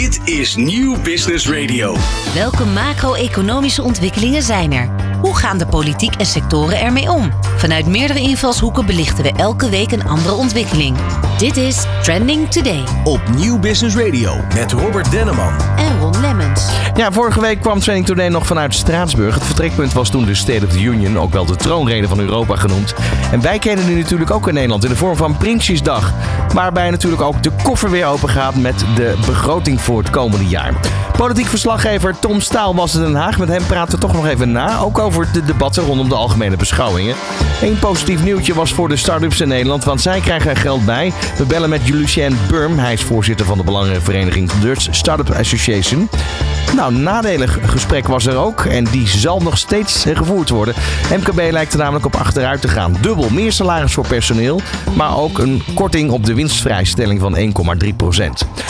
Dit is Nieuw Business Radio. Welke macro-economische ontwikkelingen zijn er? Hoe gaan de politiek en sectoren ermee om? Vanuit meerdere invalshoeken belichten we elke week een andere ontwikkeling. Dit is Trending Today Op Nieuw Business Radio met Robert Denneman. en Ron Lemmens. Ja, vorige week kwam Training Today nog vanuit Straatsburg. Het vertrekpunt was toen de State of the Union, ook wel de troonrede van Europa genoemd. En wij kennen die natuurlijk ook in Nederland in de vorm van Prinsjesdag. Waarbij natuurlijk ook de koffer weer open gaat met de begroting voor het komende jaar. Politiek verslaggever Tom Staal was in Den Haag. Met hem praten we toch nog even na. Ook over de debatten rondom de algemene beschouwingen. Eén positief nieuwtje was voor de start-ups in Nederland, want zij krijgen er geld bij. We bellen met Lucien Burm. Hij is voorzitter van de belangenvereniging Dutch Startup Association. Nou, nadelig gesprek was er ook en die zal nog steeds eh, gevoerd worden. MKB lijkt er namelijk op achteruit te gaan. Dubbel meer salaris voor personeel, maar ook een korting op de winstvrijstelling van 1,3%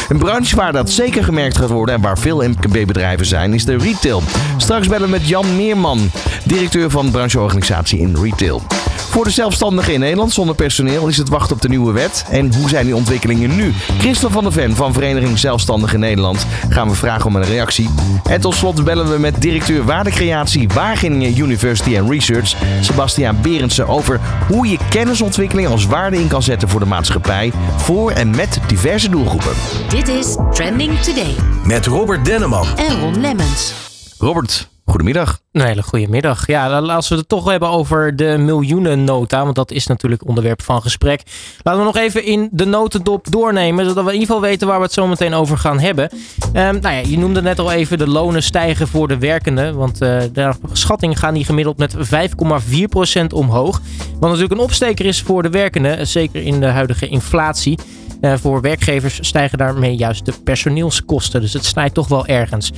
Een branche waar dat zeker gemerkt gaat worden en waar veel MKB-bedrijven zijn, is de retail. Straks bellen we met Jan Meerman, directeur van brancheorganisatie in retail. Voor de zelfstandigen in Nederland zonder personeel is het wachten op de nieuwe wet. En hoe zijn die ontwikkelingen nu? Christel van der Ven van Vereniging Zelfstandigen Nederland gaan we vragen om een reactie. En tot slot bellen we met directeur waardecreatie Wageningen University and Research, Sebastiaan Berendsen, over hoe je kennisontwikkeling als waarde in kan zetten voor de maatschappij, voor en met diverse doelgroepen. Dit is Trending Today Met Robert Denneman. en Ron Lemmens. Robert, goedemiddag. Een hele goede middag. Ja, als we het toch hebben over de miljoenennota, want dat is natuurlijk onderwerp van gesprek. Laten we nog even in de notendop doornemen, zodat we in ieder geval weten waar we het zo meteen over gaan hebben. Ehm, nou ja, je noemde net al even de lonen stijgen voor de werkenden, want eh de schatting gaan die gemiddeld met 5,4% omhoog. Wat natuurlijk een opsteker is voor de werkenden, zeker in de huidige inflatie. Eh, voor werkgevers stijgen daarmee juist de personeelskosten, dus het snijdt toch wel ergens.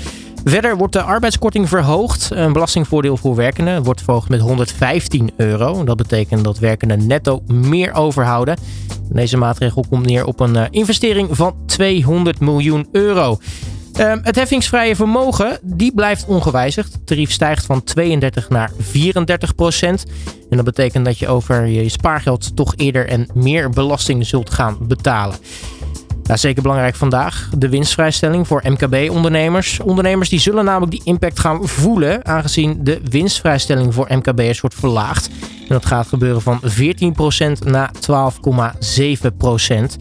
Verder wordt de arbeidskorting verhoogd. Een belastingvoordeel voor werkenden wordt verhoogd met 115 euro. Dat betekent dat werkenden netto meer overhouden. Deze maatregel komt neer op een eh, investering van 200 miljoen euro. Ehm, het heffingsvrije vermogen die blijft ongewijzigd. Het tarief stijgt van 32 naar 34 procent. En dat betekent dat je over je spaargeld toch eerder en meer belasting zult gaan betalen. Ja, zeker belangrijk vandaag. De winstvrijstelling voor MKB-ondernemers. Ondernemers die zullen namelijk die impact gaan voelen, aangezien de winstvrijstelling voor MKB'ers wordt verlaagd. En dat gaat gebeuren van 14% naar 12,7%.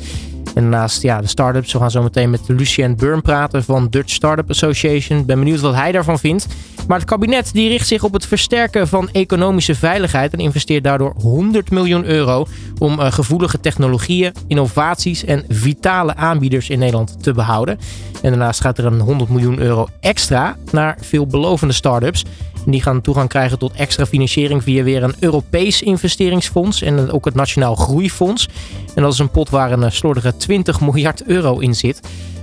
En naast ja, de start-ups, we gaan zo meteen met Lucien Burn praten van Dutch Startup Association. Ben benieuwd wat hij daarvan vindt. Maar het kabinet die richt zich op het versterken van economische veiligheid en investeert daardoor 100 miljoen euro om eh, gevoelige technologieën, innovaties en vitale aanbieders in Nederland te behouden. En daarnaast gaat er een 100 miljoen euro extra naar veelbelovende start-ups. Die gaan toegang krijgen tot extra financiering via weer een Europees investeringsfonds en ook het Nationaal Groeifonds. En dat is een pot waar een eh, slordige 20 miljard euro in zit.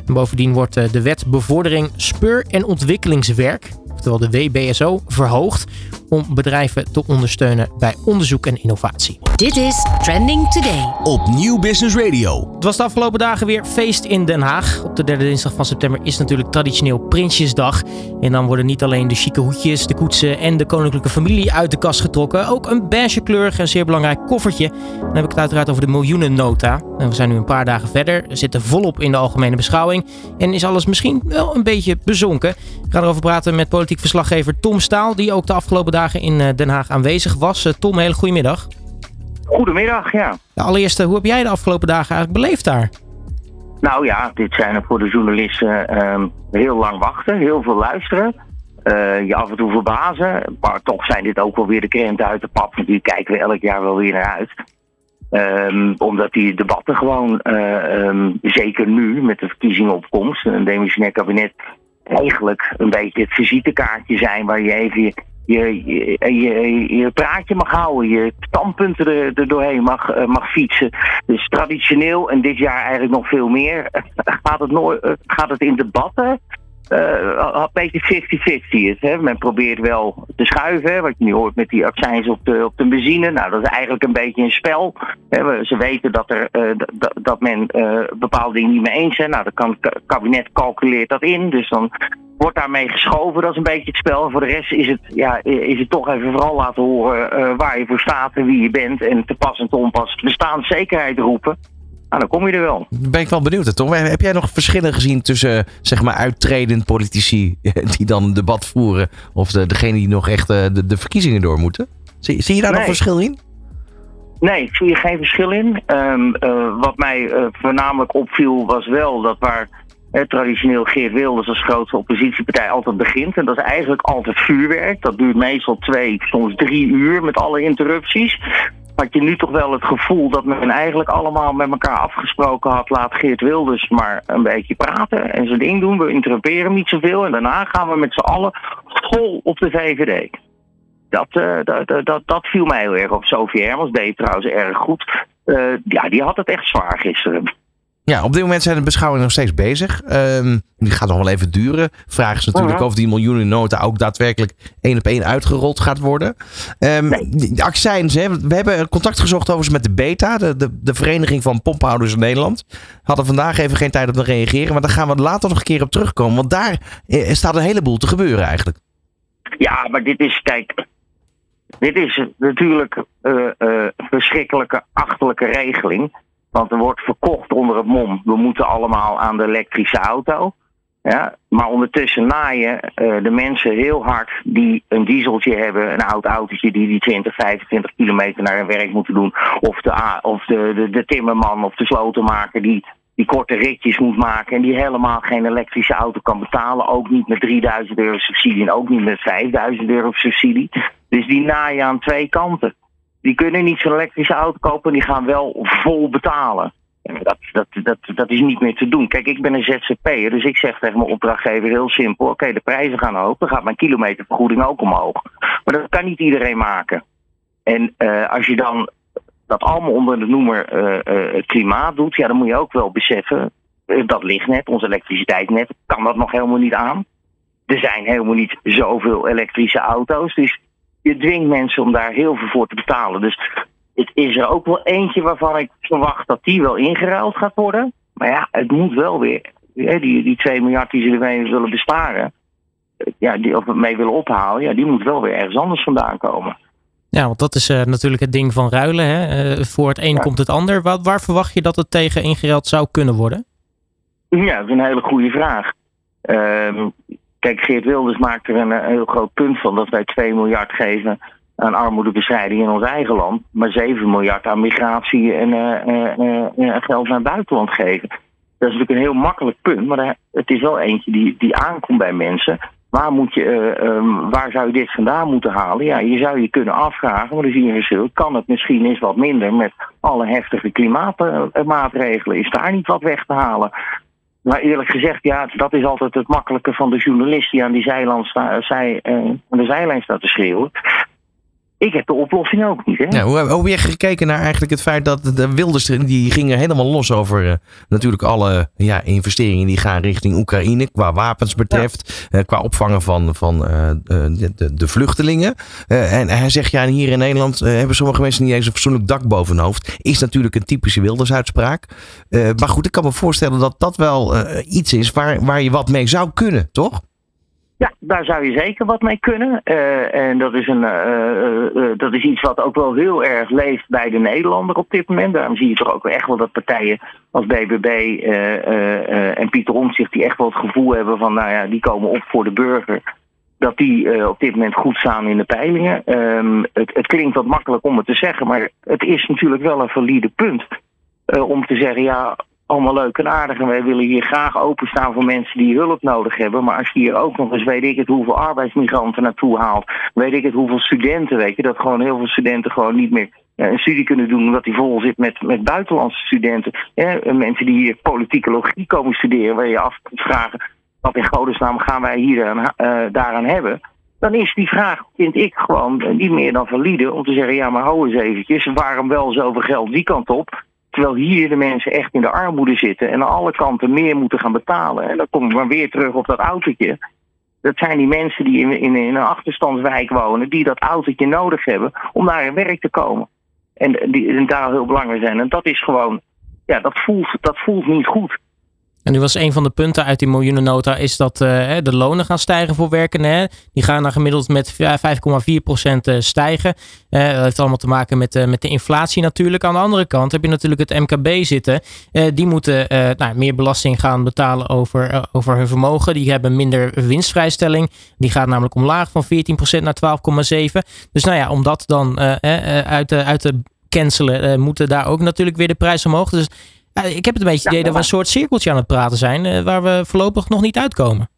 En bovendien wordt eh, de wet bevordering speur- en ontwikkelingswerk, oftewel de WBSO, verhoogd om bedrijven te ondersteunen bij onderzoek en innovatie. Dit is Trending Today. Op Nieuw Business Radio. Het was de afgelopen dagen weer feest in Den Haag. Op de derde dinsdag van september is natuurlijk traditioneel Prinsjesdag. En dan worden niet alleen de chique hoedjes, de koetsen en de koninklijke familie uit de kast getrokken. Ook een beigekleurig en zeer belangrijk koffertje. Dan heb ik het uiteraard over de miljoenennota. En we zijn nu een paar dagen verder. We zitten volop in de algemene beschouwing. En is alles misschien wel een beetje bezonken. Ik ga erover praten met politiek verslaggever Tom Staal. Die ook de afgelopen dagen in eh, Den Haag aanwezig was. Eh, Tom, hele goede middag. Goedemiddag, ja. De allereerste, hoe heb jij de afgelopen dagen eigenlijk beleefd daar? Nou ja, dit zijn er voor de journalisten ehm, heel lang wachten, heel veel luisteren. eh, je af en toe verbazen, maar toch zijn dit ook wel weer de krenten uit de pap. Want die kijken we elk jaar wel weer naar uit. Ehm, omdat die debatten gewoon, eh, ehm, zeker nu met de verkiezingenopkomst, een demissionair kabinet, eigenlijk een beetje het visitekaartje zijn waar je even je, je, je, je, je praatje mag houden, je standpunten er, er doorheen mag, eh, mag fietsen. Dus traditioneel, en dit jaar eigenlijk nog veel meer, gaat het, nooit, eh, gaat het in debatten eh, een beetje 50-50 is. Hè? Men probeert wel te schuiven, hè, wat je nu hoort met die accijns op de, op de benzine. Nou, dat is eigenlijk een beetje een spel. Hè? Ze weten dat, er, eh, dat men eh, bepaalde dingen niet mee eens zijn. Nou, dan kan het kabinet calculeert dat in. Dus dan wordt daarmee geschoven. Dat is een beetje het spel. Voor de rest is het, ja, is het toch even vooral laten horen waar je voor staat en wie je bent. En te pas en te onpas bestaanszekerheid roepen. Nou, dan kom je er wel. Ben ik wel benieuwd, toch? Heb jij nog verschillen gezien tussen, zeg maar, uittredend politici die dan een debat voeren, of de, degene die nog echt eh, de, de verkiezingen door moeten? Zie, zie je daar nog verschil in? Nee, ik zie er geen verschil in. Ehm, eh, wat mij eh, voornamelijk opviel was wel dat waar eh, traditioneel Geert Wilders als grootste oppositiepartij altijd begint. En dat is eigenlijk altijd vuurwerk. Dat duurt meestal twee, soms drie uur met alle interrupties. Had je nu toch wel het gevoel dat men eigenlijk allemaal met elkaar afgesproken had. Laat Geert Wilders maar een beetje praten en zijn ding doen. We interrumperen niet zoveel. En daarna gaan we met z'n allen vol op de VVD. Dat, eh, dat, dat, dat, dat viel mij heel erg op. Sophie Hermans deed trouwens erg goed. Eh, ja, die had het echt zwaar gisteren. Ja, op dit moment zijn de beschouwingen nog steeds bezig. Ehm, die gaat nog wel even duren. Vraag is natuurlijk of die miljoenen nota ook daadwerkelijk één op één uitgerold gaat worden. Ehm, Nee. De accijns, hè, we hebben contact gezocht overigens met de BETA, de, de, de Vereniging van Pomphouders in Nederland. Hadden vandaag even geen tijd om te reageren, maar daar gaan we later nog een keer op terugkomen. Want daar eh, staat een heleboel te gebeuren eigenlijk. Ja, maar dit is, kijk, dit is natuurlijk eh eh verschrikkelijke, achterlijke regeling. Want er wordt verkocht onder het mom. We moeten allemaal aan de elektrische auto. Ja, maar ondertussen naaien eh, de mensen heel hard die een dieseltje hebben, een oud autootje die die 20, 25 kilometer naar hun werk moeten doen. Of de, of de, de, de timmerman of de slotenmaker die, die korte ritjes moet maken en die helemaal geen elektrische auto kan betalen. Ook niet met 3000 euro subsidie en ook niet met 5000 euro subsidie. Dus die naaien aan twee kanten. Die kunnen niet zo'n elektrische auto kopen, die gaan wel vol betalen. Maar dat, dat, dat, dat is niet meer te doen. Kijk, ik ben een ZZP'er, dus ik zeg tegen mijn opdrachtgever heel simpel: oké, de prijzen gaan hoog, dan gaat mijn kilometervergoeding ook omhoog. Maar dat kan niet iedereen maken. En eh, als je dan dat allemaal onder de noemer eh, eh, klimaat doet, ja, dan moet je ook wel beseffen: dat lichtnet, ons elektriciteitsnet, kan dat nog helemaal niet aan. Er zijn helemaal niet zoveel elektrische auto's, dus je dwingt mensen om daar heel veel voor te betalen. Dus het is er ook wel eentje waarvan ik verwacht dat die wel ingeruild gaat worden. Maar ja, het moet wel weer. Die, die 2 miljard die ze ermee willen besparen, eh, ja, die, of mee willen ophalen, ja, die moet wel weer ergens anders vandaan komen. Ja, want dat is eh, natuurlijk het ding van ruilen. Hè? Eh, voor het een Ja. komt het ander. Wat, waar verwacht je dat het tegen ingereld zou kunnen worden? Ja, dat is een hele goede vraag. Ehm, kijk, Geert Wilders maakt er een, eh, heel groot punt van dat wij 2 miljard geven aan armoedebestrijding in ons eigen land, maar 7 miljard aan migratie en eh, eh, geld naar het buitenland geven. Dat is natuurlijk een heel makkelijk punt, maar het is wel eentje die, die aankomt bij mensen. Waar, moet je, eh, ehm, waar zou je dit vandaan moeten halen? Ja, je zou je kunnen afvragen, maar dan zie je een verschil. Kan het misschien eens wat minder met alle heftige klimaatmaatregelen? Is daar niet wat weg te halen? Maar eerlijk gezegd, ja, dat is altijd het makkelijke van de journalist die aan, die zijland sta, zij, eh, aan de zijlijn staat te schreeuwen. Ik heb de oplossing ook niet. Hè? Ja, hoe, hoe heb je gekeken naar eigenlijk het feit dat de Wilders, die gingen helemaal los over eh, natuurlijk alle ja, investeringen die gaan richting Oekraïne, qua wapens betreft, eh, qua opvangen van, van eh, de, de, vluchtelingen. En hij zegt, ja, hier in Nederland hebben sommige mensen niet eens een fatsoenlijk dak boven hun hoofd. Is natuurlijk een typische Wilders-uitspraak. Eh, maar goed, ik kan me voorstellen dat dat wel iets is waar, waar je wat mee zou kunnen, toch? Ja, daar zou je zeker wat mee kunnen. Eh, en dat is, een, eh, eh, dat is iets wat ook wel heel erg leeft bij de Nederlander op dit moment. Daarom zie je toch ook echt wel dat partijen als BBB en Pieter Omtzigt... die echt wel het gevoel hebben van, nou ja, die komen op voor de burger... dat die op dit moment goed staan in de peilingen. Ehm, het, het klinkt wat makkelijk om het te zeggen, maar het is natuurlijk wel een valide punt. om te zeggen, ja, allemaal leuk en aardig. En wij willen hier graag openstaan voor mensen die hulp nodig hebben. Maar als je hier ook nog eens weet ik het hoeveel arbeidsmigranten naartoe haalt. Weet ik het hoeveel studenten, weet je. Dat gewoon heel veel studenten gewoon niet meer eh, een studie kunnen doen. Omdat die vol zit met, met buitenlandse studenten. Hè, mensen die hier politicologie komen studeren. Waar je af kunt vragen, wat in godesnaam gaan wij hier eh, daaraan hebben. Dan is die vraag, vind ik, gewoon eh, niet meer dan valide. Om te zeggen, ja maar hou eens eventjes. Waarom wel zoveel geld die kant op? Terwijl hier de mensen echt in de armoede zitten en aan alle kanten meer moeten gaan betalen. En dan kom ik maar weer terug op dat autootje. Dat zijn die mensen die in, in, een achterstandswijk wonen, die dat autootje nodig hebben om naar hun werk te komen. En, die, en daar heel belangrijk zijn. En dat is gewoon, ja, dat voelt, dat voelt niet goed. En nu was een van de punten uit die miljoenennota is dat uh, de lonen gaan stijgen voor werkenden. Die gaan dan gemiddeld met 5,4% stijgen. Uh, dat heeft allemaal te maken met, met de inflatie natuurlijk. Aan de andere kant heb je natuurlijk het MKB zitten. die moeten nou, meer belasting gaan betalen over, over hun vermogen. Die hebben minder winstvrijstelling. Die gaat namelijk omlaag van 14% naar 12,7%. Dus nou ja, om dat dan uit, uit te cancelen, moeten daar ook natuurlijk weer de prijs omhoog. Dus ik heb het een beetje het idee dat we een soort cirkeltje aan het praten zijn, eh, waar we voorlopig nog niet uitkomen.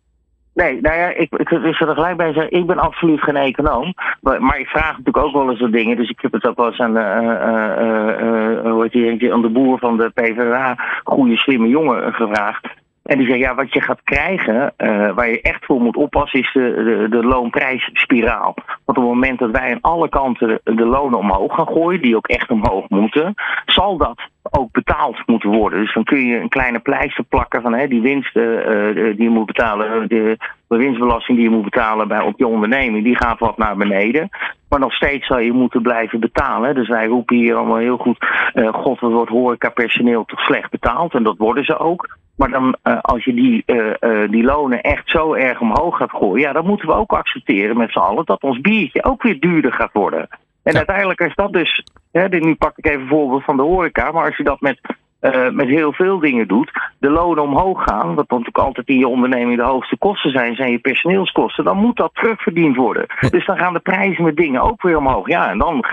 Nee, nou ja, ik, ik, ik er gelijk bij zeggen, ik ben absoluut geen econoom. Maar, maar, ik vraag natuurlijk ook wel eens wat dingen. Dus ik heb het ook wel eens aan de, uh, uh, uh, aan de boer van de PvdA, goede slimme jongen, gevraagd. En die zeggen, ja, wat je gaat krijgen, uh, waar je echt voor moet oppassen, is de, de, loonprijsspiraal. Want op het moment dat wij aan alle kanten de lonen omhoog gaan gooien, die ook echt omhoog moeten, zal dat ook betaald moeten worden. Dus dan kun je een kleine pleister plakken van hè, die winsten uh, die je moet betalen, de, de, winstbelasting die je moet betalen bij, op je onderneming, die gaat wat naar beneden. Maar nog steeds zal je moeten blijven betalen. Dus wij roepen hier allemaal heel goed, uh, god, wat wordt horecapersoneel toch slecht betaald? En dat worden ze ook. Maar dan, uh, als je die, uh, die lonen echt zo erg omhoog gaat gooien, ja, dan moeten we ook accepteren met z'n allen dat ons biertje ook weer duurder gaat worden. En uiteindelijk is dat dus, hè, nu pak ik even een voorbeeld van de horeca, maar als je dat met, met heel veel dingen doet, de lonen omhoog gaan, wat natuurlijk altijd in je onderneming de hoogste kosten zijn, zijn je personeelskosten, dan moet dat terugverdiend worden. Dus dan gaan de prijzen met dingen ook weer omhoog. Ja, en dan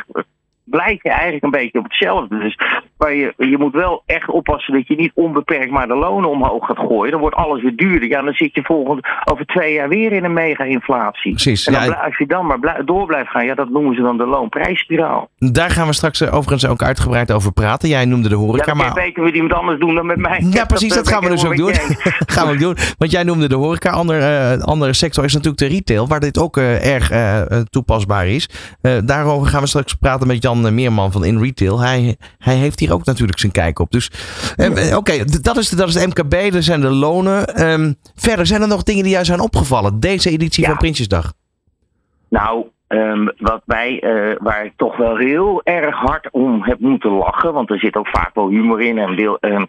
blijf je eigenlijk een beetje op hetzelfde. Dus maar je, je moet wel echt oppassen dat je niet onbeperkt maar de lonen omhoog gaat gooien. Dan wordt alles weer duurder. Ja, dan zit je volgend, over twee jaar weer in een mega-inflatie. Precies. En dan, ja, als je dan maar door blijft gaan, ja, dat noemen ze dan de loonprijsspiraal. Daar gaan we straks eh, overigens ook uitgebreid over praten. Jij noemde de horeca. Ja, maar weten we die iemand anders doen dan met mij. Ja, precies, dat, gaan we dus ook doen. gaan we ook doen. Want jij noemde de horeca. Ander, uh, andere sector is natuurlijk de retail, waar dit ook uh, erg toepasbaar is. daarover gaan we straks praten met Jan Meerman van In Retail. Hij, hij heeft hier ook natuurlijk zijn kijk op. Dus oké, dat, is, dat is de MKB, dat zijn de lonen. Um, verder zijn er nog dingen die jou zijn opgevallen. Deze editie ja. van Prinsjesdag. Nou, Um, wat wij, uh, waar ik toch wel heel erg hard om heb moeten lachen, want er zit ook vaak wel humor in en deel, um,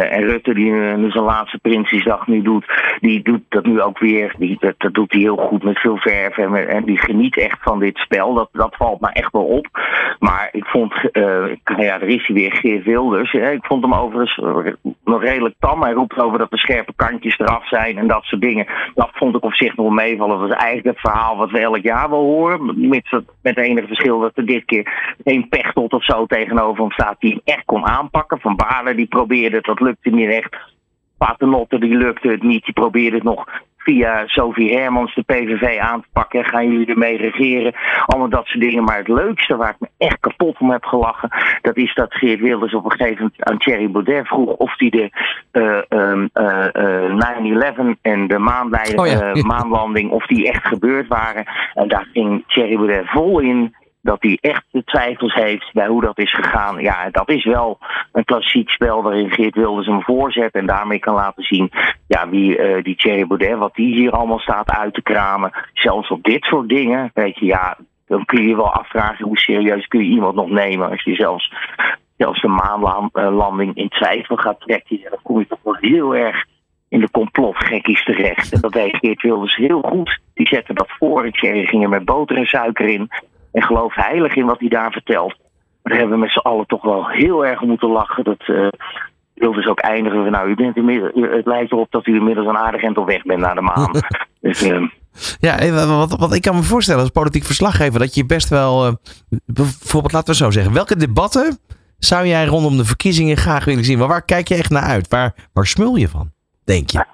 en Rutte, die nu zijn laatste Prinsjesdag nu doet, die doet dat nu ook weer. Die, dat, dat doet hij heel goed met veel verf. En, en, die geniet echt van dit spel. Dat, dat valt me echt wel op. Maar ik vond, uh, ja, er is hij weer, Geert Wilders. Ik vond hem overigens nog redelijk tam. Hij roept over dat de scherpe kantjes eraf zijn en dat soort dingen. Dat vond ik op zich nog meevallen. Dat was eigenlijk het verhaal wat we elk jaar wel horen. Met, met het enige verschil dat er dit keer een pechtot of zo tegenover hem staat die hem echt kon aanpakken. Van Balen die probeerde dat lukte niet echt. Paternotte die lukte het niet. Die probeerde het nog via Sophie Hermans de PVV aan te pakken. Gaan jullie ermee regeren? Allemaal dat soort dingen. Maar het leukste waar ik me echt kapot om heb gelachen... dat is dat Geert Wilders op een gegeven moment aan Thierry Baudet vroeg... of hij de uh, uh, 9-11 en de oh ja. maanlanding... of die echt gebeurd waren. En daar ging Thierry Baudet vol in dat hij echt de twijfels heeft bij hoe dat is gegaan. Ja, dat is wel een klassiek spel waarin Geert Wilders hem voorzet en daarmee kan laten zien ja, wie uh, die Thierry Baudet, wat die hier allemaal staat uit te kramen. Zelfs op dit soort dingen, weet je, ja, dan kun je je wel afvragen hoe serieus kun je iemand nog nemen als je zelfs, zelfs de maanlanding in twijfel gaat trekken. dan kom je toch wel heel erg in de complotgekkies terecht. En dat deed Geert Wilders heel goed. Die zette dat voor. Thierry ging er met boter en suiker in. En geloof heilig in wat hij daar vertelt. Maar daar hebben we met z'n allen toch wel heel erg moeten lachen. Dat uh, dus ook eindigen. Nou, u bent inmiddels, het lijkt erop dat u inmiddels een aardig end op weg bent naar de maan. dus, uh, ja, wat, wat ik kan me voorstellen als politiek verslaggever, dat je best wel, uh, bijvoorbeeld laten we zo zeggen, welke debatten zou jij rondom de verkiezingen graag willen zien? Maar waar kijk je echt naar uit? Waar, waar smul je van, denk je?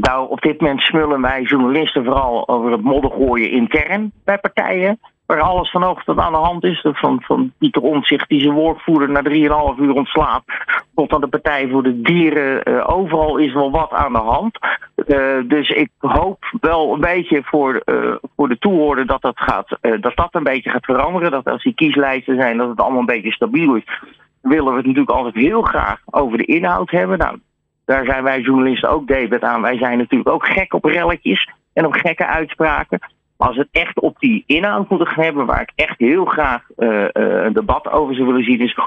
Nou, op dit moment smullen wij journalisten vooral over het moddergooien intern bij partijen. Waar alles vanochtend aan de hand is. Van, van Pieter Omtzigt die zijn woordvoerder na 3,5 uur ontslaat. Tot aan de Partij voor de Dieren. Uh, overal is wel wat aan de hand. Uh, dus ik hoop wel een beetje voor, uh, voor de toehoorder dat dat, gaat, dat dat een beetje gaat veranderen. Dat als die kieslijsten zijn, dat het allemaal een beetje stabiel is. Willen we het natuurlijk altijd heel graag over de inhoud hebben. Nou, daar zijn wij journalisten ook debet aan. Wij zijn natuurlijk ook gek op relletjes en op gekke uitspraken. Maar als het echt op die inhoud moet hebben, waar ik echt heel graag uh, uh, een debat over zou willen zien, is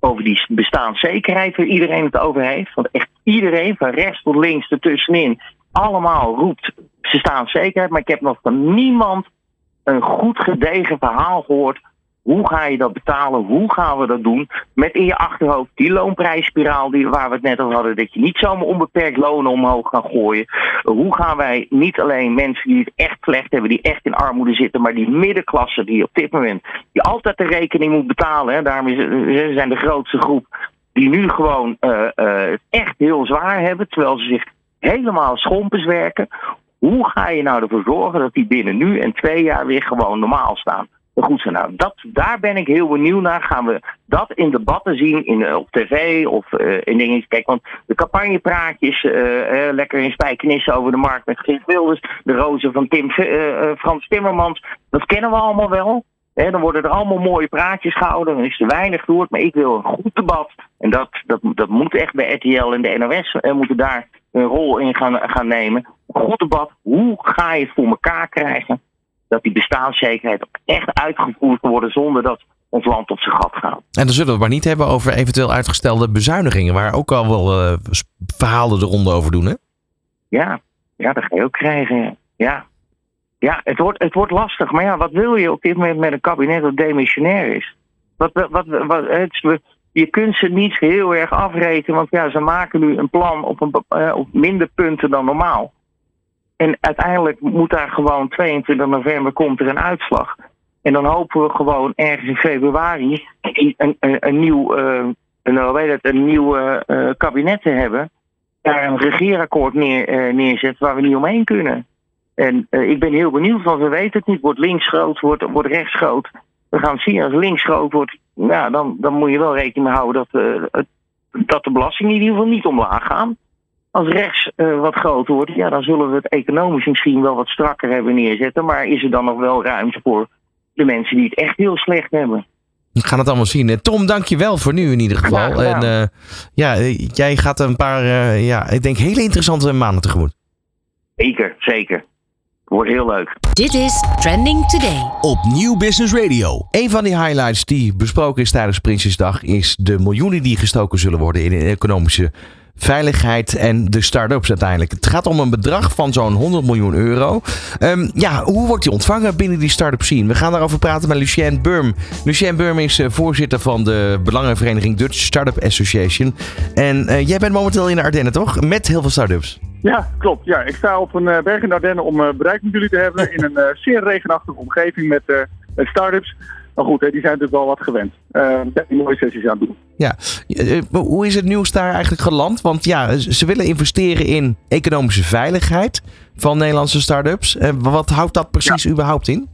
over die bestaanszekerheid waar iedereen het over heeft. Want echt iedereen, van rechts tot links ertussenin, allemaal roept bestaanszekerheid. Maar ik heb nog van niemand een goed gedegen verhaal gehoord hoe ga je dat betalen? Hoe gaan we dat doen? Met in je achterhoofd die loonprijsspiraal die, waar we het net over hadden. Dat je niet zomaar onbeperkt lonen omhoog gaan gooien. Hoe gaan wij niet alleen mensen die het echt slecht hebben, die echt in armoede zitten, maar die middenklasse die op dit moment, die altijd de rekening moet betalen. Hè, daarom zijn de grootste groep die nu gewoon uh, uh, echt heel zwaar hebben, terwijl ze zich helemaal schompens werken. Hoe ga je nou ervoor zorgen dat die binnen nu en twee jaar weer gewoon normaal staan? Goed zijn. Nou, dat, daar ben ik heel benieuwd naar. Gaan we dat in debatten zien in, eh, op tv of uh, in dingen? Kijk, want de campagnepraatjes, uh, lekker in spijkenissen over de markt met Geert Wilders, de rozen van Tim, Frans Timmermans, dat kennen we allemaal wel. He, dan worden er allemaal mooie praatjes gehouden, dan is er weinig gehoord. Maar ik wil een goed debat. En dat, dat, dat moet echt bij RTL en de NOS uh, moeten daar een rol in gaan, gaan nemen. Een goed debat. Hoe ga je het voor elkaar krijgen? Dat die bestaanszekerheid echt uitgevoerd kan worden zonder dat ons land op zijn gat gaat. En dan zullen we het maar niet hebben over eventueel uitgestelde bezuinigingen, waar ook al wel uh, verhalen de ronde over doen, hè? Ja, ja, dat ga je ook krijgen. Ja, ja het, wordt, het wordt lastig. Maar ja, wat wil je op dit moment met een kabinet dat demissionair is? Wat, wat, wat, het, je kunt ze niet heel erg afrekenen, want ja, ze maken nu een plan op, een, uh, op minder punten dan normaal. En uiteindelijk moet daar gewoon 22 november komt er een uitslag. En dan hopen we gewoon ergens in februari een, een, een nieuw, uh, een, het, een nieuw uh, kabinet te hebben. Daar een regeerakkoord neer, neerzet waar we niet omheen kunnen. En ik ben heel benieuwd, want we weten het niet. Wordt links groot, wordt, wordt rechts groot. We gaan zien, als links groot wordt, nou, dan, dan moet je wel rekening mee houden dat, dat de belastingen in ieder geval niet omlaag gaan als rechts uh, wat groter wordt, ja, dan zullen we het economisch misschien wel wat strakker hebben neerzetten. Maar is er dan nog wel ruimte voor de mensen die het echt heel slecht hebben? We gaan het allemaal zien. Tom, dank je wel voor nu in ieder geval. en uh, ja, jij gaat een paar, uh, ja, ik denk hele interessante maanden tegemoet. Zeker, zeker. Wordt heel leuk. Dit is Trending Today. Op Nieuw Business Radio. Een van die highlights die besproken is tijdens Prinsjesdag is de miljoenen die gestoken zullen worden in de economische veiligheid en de start-ups uiteindelijk. Het gaat om een bedrag van zo'n 100 miljoen euro. Um, ja, hoe wordt die ontvangen binnen die start-up scene? We gaan daarover praten met Lucien Burm. Lucien Burm is uh, voorzitter van de belangenvereniging Dutch Startup Association. En uh, jij bent momenteel in de Ardennen, toch? Met heel veel start-ups. Ja, klopt. Ja, ik sta op een uh, berg in de Ardennen om bereik met jullie te hebben in een zeer regenachtige omgeving met, met start-ups. Maar goed, die zijn natuurlijk wel wat gewend. Uh, die mooie sessies aan het doen. Ja, eh, hoe is het nieuws daar eigenlijk geland? Want ja, ze willen investeren in economische veiligheid van Nederlandse start-ups. Uh, wat houdt dat precies überhaupt in?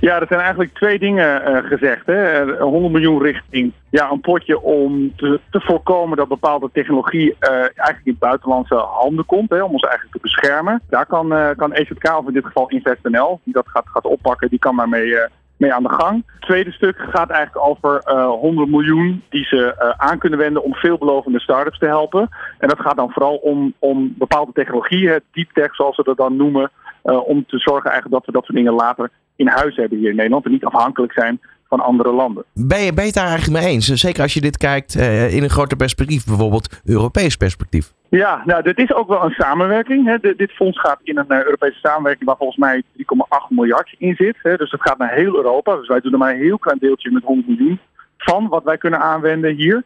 Ja, er zijn eigenlijk twee dingen uh, gezegd. Hè. 100 miljoen richting ja, een potje om te, te voorkomen dat bepaalde technologie uh, eigenlijk in buitenlandse handen komt. Hè, om ons eigenlijk te beschermen. Daar kan, uh, kan EZK, of in dit geval InvestNL, die dat gaat, gaat oppakken, die kan daarmee mee aan de gang. Het tweede stuk gaat eigenlijk over uh, eh, 100 miljoen die ze uh, aan kunnen wenden om veelbelovende start-ups te helpen. En dat gaat dan vooral om, om bepaalde technologieën, deep tech zoals ze dat dan noemen, uh, om te zorgen eigenlijk dat we dat soort dingen later in huis hebben hier in Nederland en niet afhankelijk zijn van andere landen. Ben je, ben je het daar eigenlijk mee eens? Zeker als je dit kijkt uh, in een groter perspectief, bijvoorbeeld Europees perspectief. Ja, nou, dit is ook wel een samenwerking. Hè. De, dit fonds gaat in een uh, Europese samenwerking waar volgens mij 3,8 miljard in zit. Hè. Dus dat gaat naar heel Europa. Dus wij doen er maar een heel klein deeltje met 100 miljoen van wat wij kunnen aanwenden hier.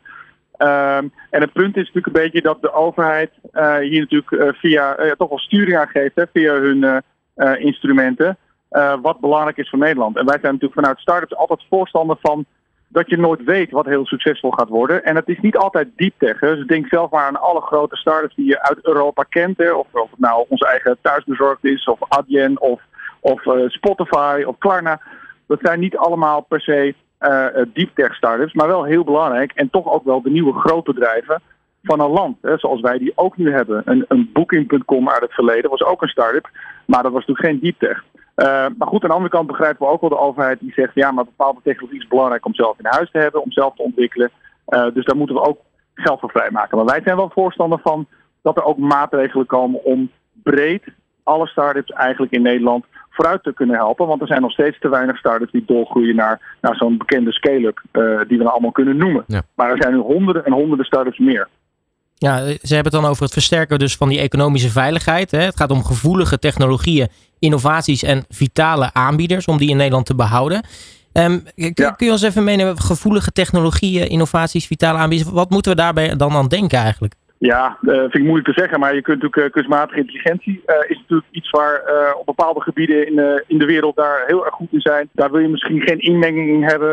Um, en het punt is natuurlijk een beetje dat de overheid uh, hier natuurlijk via toch wel sturing aan geeft hè, via hun instrumenten. Uh, wat belangrijk is voor Nederland. En wij zijn natuurlijk vanuit startups altijd voorstander van dat je nooit weet wat heel succesvol gaat worden. En het is niet altijd deep tech. Hè. Dus denk zelf maar aan alle grote startups die je uit Europa kent. Hè. Of, het nou onze eigen thuisbezorgd is, of Adyen, of, of uh, Spotify, of Klarna. Dat zijn niet allemaal per se uh, deep tech startups, maar wel heel belangrijk. En toch ook wel de nieuwe grootbedrijven van een land. Hè, zoals wij die ook nu hebben. Een, een Booking.com uit het verleden was ook een start-up, maar dat was natuurlijk geen deep tech. Uh, maar goed, aan de andere kant begrijpen we ook wel de overheid die zegt: ja, maar bepaalde technologie is belangrijk om zelf in huis te hebben, om zelf te ontwikkelen. Uh, dus daar moeten we ook geld voor vrijmaken. Maar wij zijn wel voorstander van dat er ook maatregelen komen om breed alle start-ups eigenlijk in Nederland vooruit te kunnen helpen. Want er zijn nog steeds te weinig startups die doorgroeien naar, naar zo'n bekende scale-up uh, die we dan allemaal kunnen noemen. Ja. Maar er zijn nu honderden en honderden startups meer. Ja, ze hebben het dan over het versterken dus van die economische veiligheid. Hè. Het gaat om gevoelige technologieën, innovaties en vitale aanbieders om die in Nederland te behouden. Um, kun, kun, je ons even meenemen, gevoelige technologieën, innovaties, vitale aanbieders. Wat moeten we daarbij dan aan denken eigenlijk? Ja, uh, vind ik moeilijk te zeggen, maar je kunt natuurlijk uh, kunstmatige intelligentie uh, is natuurlijk iets waar op bepaalde gebieden in, in de wereld daar heel erg goed in zijn. Daar wil je misschien geen inmenging in hebben.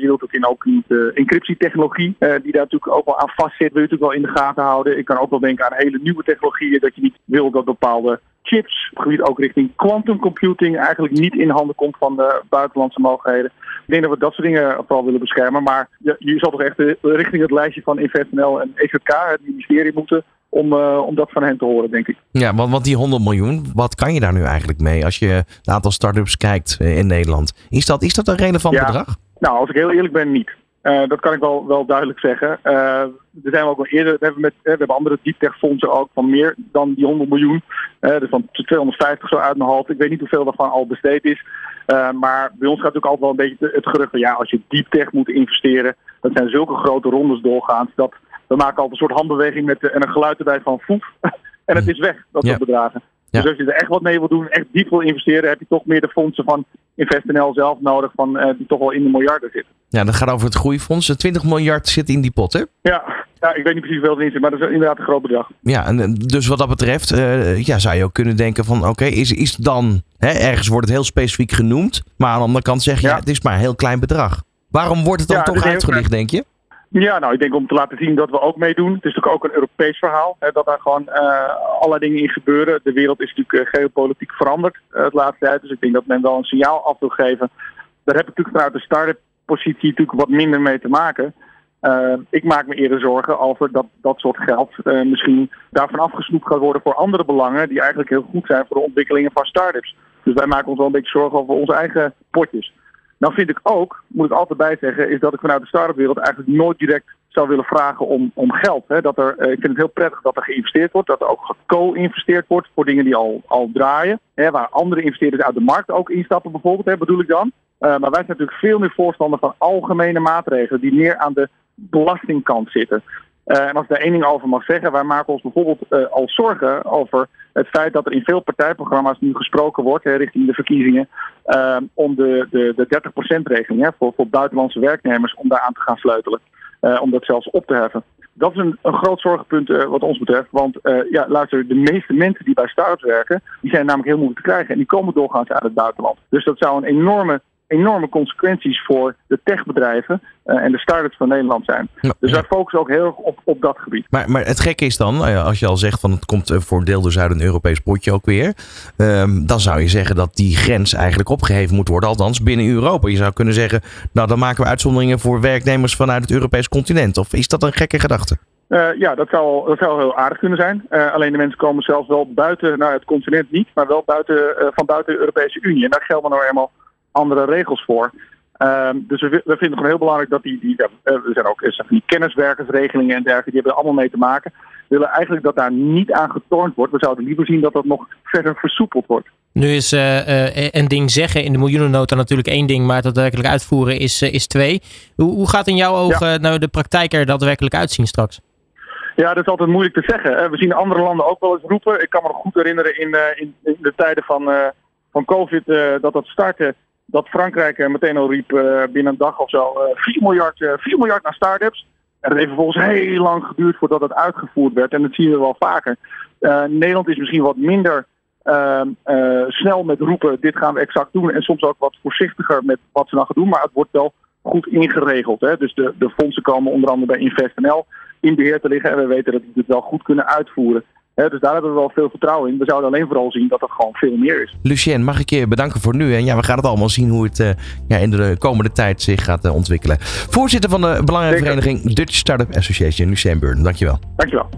je wilt ook in ook niet encryptietechnologie, die daar natuurlijk ook wel aan vastzit, wil je natuurlijk wel in de gaten houden. Ik kan ook wel denken aan hele nieuwe technologieën, dat je niet wil dat bepaalde chips, op gebied ook richting quantum computing, eigenlijk niet in handen komt van de buitenlandse mogelijkheden. Ik denk dat we dat soort dingen vooral willen beschermen. Maar je, je zal toch echt richting het lijstje van InvestNL en EZK, het ministerie, moeten om, uh, om dat van hen te horen, denk ik. Ja, want, want die 100 miljoen, wat kan je daar nu eigenlijk mee als je het aantal start-ups kijkt eh, in Nederland? Is dat, is dat een relevant ja. bedrag? Nou, als ik heel eerlijk ben, niet. Uh, dat kan ik wel, wel duidelijk zeggen. Uh, er zijn we ook al eerder, we hebben, met, we hebben andere deep fondsen ook van meer dan die 100 miljoen. Uh, dus van 250 zo uit mijn hoofd. Ik weet niet hoeveel daarvan al besteed is. maar bij ons gaat natuurlijk altijd wel een beetje het gerucht van ja, als je deep tech moet investeren, dat zijn zulke grote rondes doorgaans. Dat we maken altijd een soort handbeweging met en een geluid erbij van foef. en het is weg, dat soort bedragen. Dus als je er echt wat mee wil doen, echt diep wil investeren, heb je toch meer de fondsen van InvestNL zelf nodig, van, uh, die toch wel in de miljarden zitten. Ja, dat gaat over het groeifonds. 20 miljard zit in die pot, hè? Ja, ja, ik weet niet precies hoeveel erin zit, maar dat is inderdaad een groot bedrag. Ja, en dus wat dat betreft uh, ja, zou je ook kunnen denken van oké, is, is dan, hè, ergens wordt het heel specifiek genoemd, maar aan de andere kant zeg je, ja. het is maar een heel klein bedrag. Waarom wordt het dan toch uitgelicht, denk je? Ja, nou, ik denk om te laten zien dat we ook meedoen. Het is natuurlijk ook een Europees verhaal, hè, dat daar gewoon uh, allerlei dingen in gebeuren. De wereld is natuurlijk uh, geopolitiek veranderd uh, het laatste tijd, dus ik denk dat men wel een signaal af wil geven. Daar heb ik natuurlijk vanuit de start-up positie natuurlijk wat minder mee te maken. ik maak me eerder zorgen over dat dat soort geld misschien daarvan afgesnoept gaat worden voor andere belangen die eigenlijk heel goed zijn voor de ontwikkelingen van start-ups. Dus wij maken ons wel een beetje zorgen over onze eigen potjes. Nou vind ik ook, moet ik altijd bij zeggen, is dat ik vanuit de start-up wereld eigenlijk nooit direct zou willen vragen om, om geld. Hè. Dat er, eh, ik vind het heel prettig dat er geïnvesteerd wordt, dat er ook geco-investeerd wordt voor dingen die al, al draaien. Hè, waar andere investeerders uit de markt ook instappen bijvoorbeeld, hè, bedoel ik dan. Uh, maar wij zijn natuurlijk veel meer voorstander van algemene maatregelen die meer aan de belastingkant zitten. Uh, en als ik daar één ding over mag zeggen, wij maken ons bijvoorbeeld uh, al zorgen over het feit dat er in veel partijprogramma's nu gesproken wordt hè, richting de verkiezingen uh, om de, de, de 30%-regeling voor, voor buitenlandse werknemers om daar aan te gaan sleutelen. om dat zelfs op te heffen. Dat is een, een groot zorgenpunt wat ons betreft. Want ja, luister, de meeste mensen die bij start werken, die zijn namelijk heel moeilijk te krijgen. En die komen doorgaans uit het buitenland. Dus dat zou een enorme enorme consequenties voor de techbedrijven uh, en de start-ups van Nederland zijn. dus wij focussen ook heel erg op, op dat gebied. Maar, maar het gekke is dan, eh, als je al zegt van het komt eh, voor deel dus uit een Europees potje ook weer. Um, dan zou je zeggen dat die grens eigenlijk opgeheven moet worden, althans binnen Europa. Je zou kunnen zeggen, nou dan maken we uitzonderingen voor werknemers vanuit het Europees continent. Of is dat een gekke gedachte? Uh, ja, dat zou, dat zou heel aardig kunnen zijn. Uh, alleen de mensen komen zelfs wel buiten, nou het continent niet, maar wel buiten, uh, van buiten de Europese Unie. En daar gelden nou eenmaal andere regels voor. Um, dus we, we, vinden het gewoon heel belangrijk dat die, die er zijn ook zijn die kenniswerkersregelingen en dergelijke, die hebben er allemaal mee te maken. We willen eigenlijk dat daar niet aan getornd wordt. We zouden liever zien dat dat nog verder versoepeld wordt. Nu is uh, uh, een ding zeggen in de miljoenennota natuurlijk één ding, maar het daadwerkelijk uitvoeren is, uh, is twee. Hoe, hoe gaat in jouw ogen ja. nou de praktijk er daadwerkelijk uitzien straks? Ja, dat is altijd moeilijk te zeggen. We zien andere landen ook wel eens roepen. Ik kan me nog goed herinneren in, in, in de tijden van, van COVID dat dat startte dat Frankrijk meteen al riep uh, binnen een dag of zo 4, miljard, uh, 4 miljard naar start-ups. En dat heeft vervolgens heel lang geduurd voordat het uitgevoerd werd. En dat zien we wel vaker. Nederland is misschien wat minder ehm, snel met roepen, dit gaan we exact doen. En soms ook wat voorzichtiger met wat ze dan gaan doen. Maar het wordt wel goed ingeregeld. Hè? Dus de, de fondsen komen onder andere bij InvestNL in beheer te liggen. En we weten dat die het wel goed kunnen uitvoeren dus daar hebben we wel veel vertrouwen in. We zouden alleen vooral zien dat het gewoon veel meer is. Lucien, mag ik je bedanken voor nu. En ja, we gaan het allemaal zien hoe het uh, ja, in de komende tijd zich gaat uh, ontwikkelen. Voorzitter van de Belangenvereniging Dutch Startup Association, Lucien Burn. Dankjewel. Dankjewel.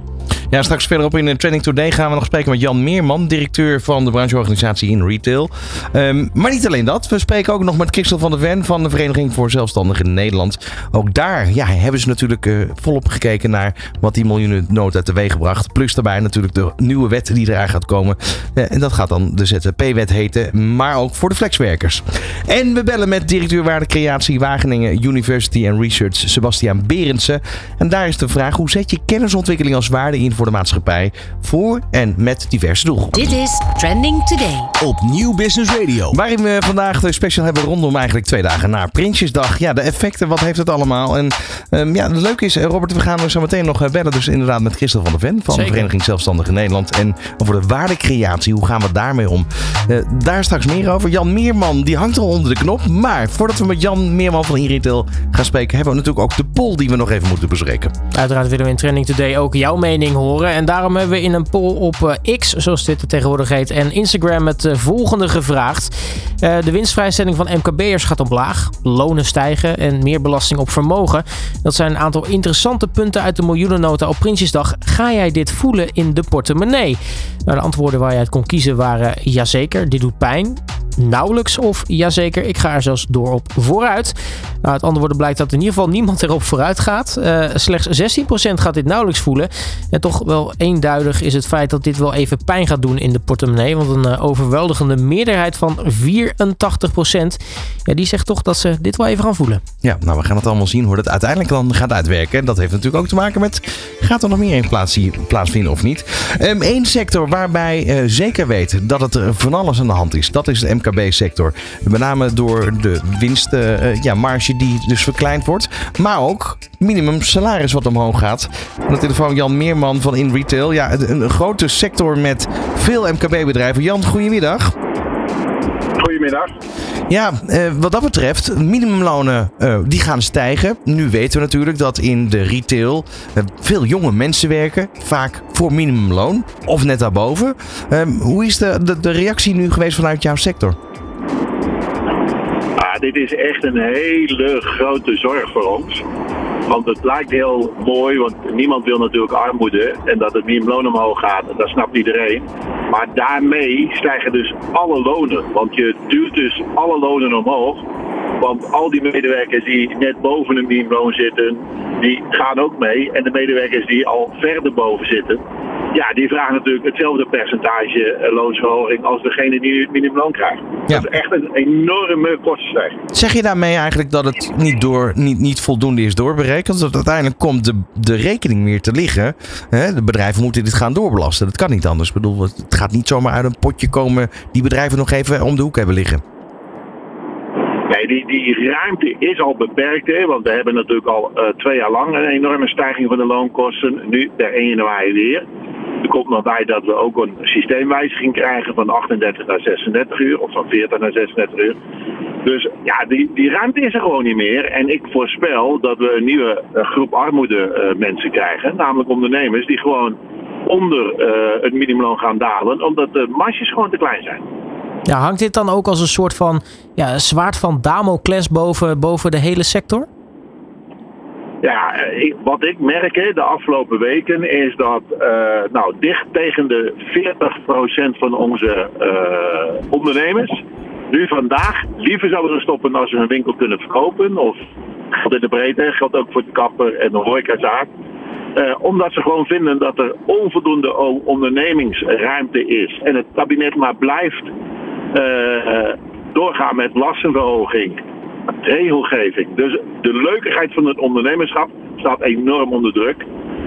Ja, straks verderop in de Training Today gaan we nog spreken met Jan Meerman, directeur van de brancheorganisatie in retail. Um, maar niet alleen dat, we spreken ook nog met Christel van der Ven van de Vereniging voor Zelfstandigen in Nederland. Ook daar ja, hebben ze natuurlijk uh, volop gekeken naar wat die miljoenen nood uit de weeg bracht. Plus daarbij natuurlijk natuurlijk de nieuwe wet die eraan gaat komen. Eh, en dat gaat dan de ZZP-wet heten, maar ook voor de flexwerkers. En we bellen met directeur waardecreatie Wageningen University and Research, Sebastiaan Berendsen. En daar is de vraag, hoe zet je kennisontwikkeling als waarde in voor de maatschappij, voor en met diverse doelgroepen? Dit is Trending Today. Op Nieuw Business Radio. Waarin we vandaag de special hebben rondom eigenlijk twee dagen na Prinsjesdag. Ja, de effecten, wat heeft het allemaal? En um, ja, het leuke is, Robert, we gaan er zo meteen nog bellen. Dus inderdaad met Christel van der Ven van Zeker. de Vereniging Zelfstandigen Nederland. En over de waardecreatie, hoe gaan we daarmee om? Uh, daar straks meer over. Jan Meerman, die hangt al onder de knop. Maar voordat we met Jan Meerman van Irretail gaan spreken, hebben we natuurlijk ook de poll die we nog even moeten bespreken. Uiteraard willen we in Trending Today ook jouw mening horen. En daarom hebben we in een poll op uh, X, zoals dit tegenwoordig heet, en Instagram het uh, volgende gevraagd. De winstvrijstelling van MKB'ers gaat omlaag, lonen stijgen en meer belasting op vermogen. Dat zijn een aantal interessante punten uit de miljoenennota op Prinsjesdag. Ga jij dit voelen in de portemonnee? Nou, de antwoorden waar je uit kon kiezen waren jazeker, dit doet pijn. Nauwelijks of jazeker, ik ga er zelfs door op vooruit. Nou, uit antwoorden blijkt dat in ieder geval niemand erop vooruit gaat. Uh, slechts 16% gaat dit nauwelijks voelen. En toch wel eenduidig is het feit dat dit wel even pijn gaat doen in de portemonnee. Want een uh, overweldigende meerderheid van 84% ja, die zegt toch dat ze dit wel even gaan voelen. Ja, nou we gaan het allemaal zien hoe dat uiteindelijk dan gaat uitwerken. Dat heeft natuurlijk ook te maken met, gaat er nog meer in plaats, plaatsvinden of niet? Eén um, sector waarbij uh, zeker weet dat het van alles aan de hand is. Dat is de MKB-sector. Met name door de winstmarge ja, marge die dus verkleind wordt. Maar ook minimum salaris wat omhoog gaat. Aan de telefoon Jan Meerman van In Retail. Ja, een, een grote sector met veel MKB-bedrijven. Jan, goedemiddag. Goedemiddag. Ja, eh, wat dat betreft, minimumlonen uh, die gaan stijgen. Nu weten we natuurlijk dat in de retail uh, veel jonge mensen werken. Vaak voor minimumloon of net daarboven. hoe is de, de, de reactie nu geweest vanuit jouw sector? Ah, dit is echt een hele grote zorg voor ons. Want het lijkt heel mooi, want niemand wil natuurlijk armoede en dat het minimumloon omhoog gaat, dat snapt iedereen. Maar daarmee stijgen dus alle lonen, want je duwt dus alle lonen omhoog. Want al die medewerkers die net boven een minimumloon zitten, die gaan ook mee. En de medewerkers die al verder boven zitten, ja, die vragen natuurlijk hetzelfde percentage loonsverhoging als degene die het minimumloon krijgt. Ja. Dat is echt een enorme kostenstijging. Zeg je daarmee eigenlijk dat het niet, door, niet, niet voldoende is doorberekend? Dat uiteindelijk komt de, de rekening meer te liggen. Hè? De bedrijven moeten dit gaan doorbelasten. Dat kan niet anders. Ik bedoel, het gaat niet zomaar uit een potje komen die bedrijven nog even om de hoek hebben liggen. Nee, die, die ruimte is al beperkt, hè, want we hebben natuurlijk al uh, twee jaar lang een enorme stijging van de loonkosten. Nu per 1 januari weer. Er komt nog bij dat we ook een systeemwijziging krijgen van 38 naar 36 uur, of van 40 naar 36 uur. Dus ja, die, die ruimte is er gewoon niet meer. En ik voorspel dat we een nieuwe uh, groep armoede uh, mensen krijgen, namelijk ondernemers die gewoon onder het minimumloon gaan dalen, omdat de marges gewoon te klein zijn. Ja, hangt dit dan ook als een soort van ja, zwaard van Damocles boven, boven de hele sector? Ja, ik, wat ik merk de afgelopen weken is dat uh, nou, dicht tegen de 40% van onze uh, ondernemers nu vandaag liever zouden stoppen als ze hun winkel kunnen verkopen. Of geldt in de breedte, geldt ook voor de kapper en de horecazaak. Uh, omdat ze gewoon vinden dat er onvoldoende ondernemingsruimte is. En het kabinet maar blijft doorgaan met lastenverhoging, regelgeving. Dus de leukigheid van het ondernemerschap staat enorm onder druk.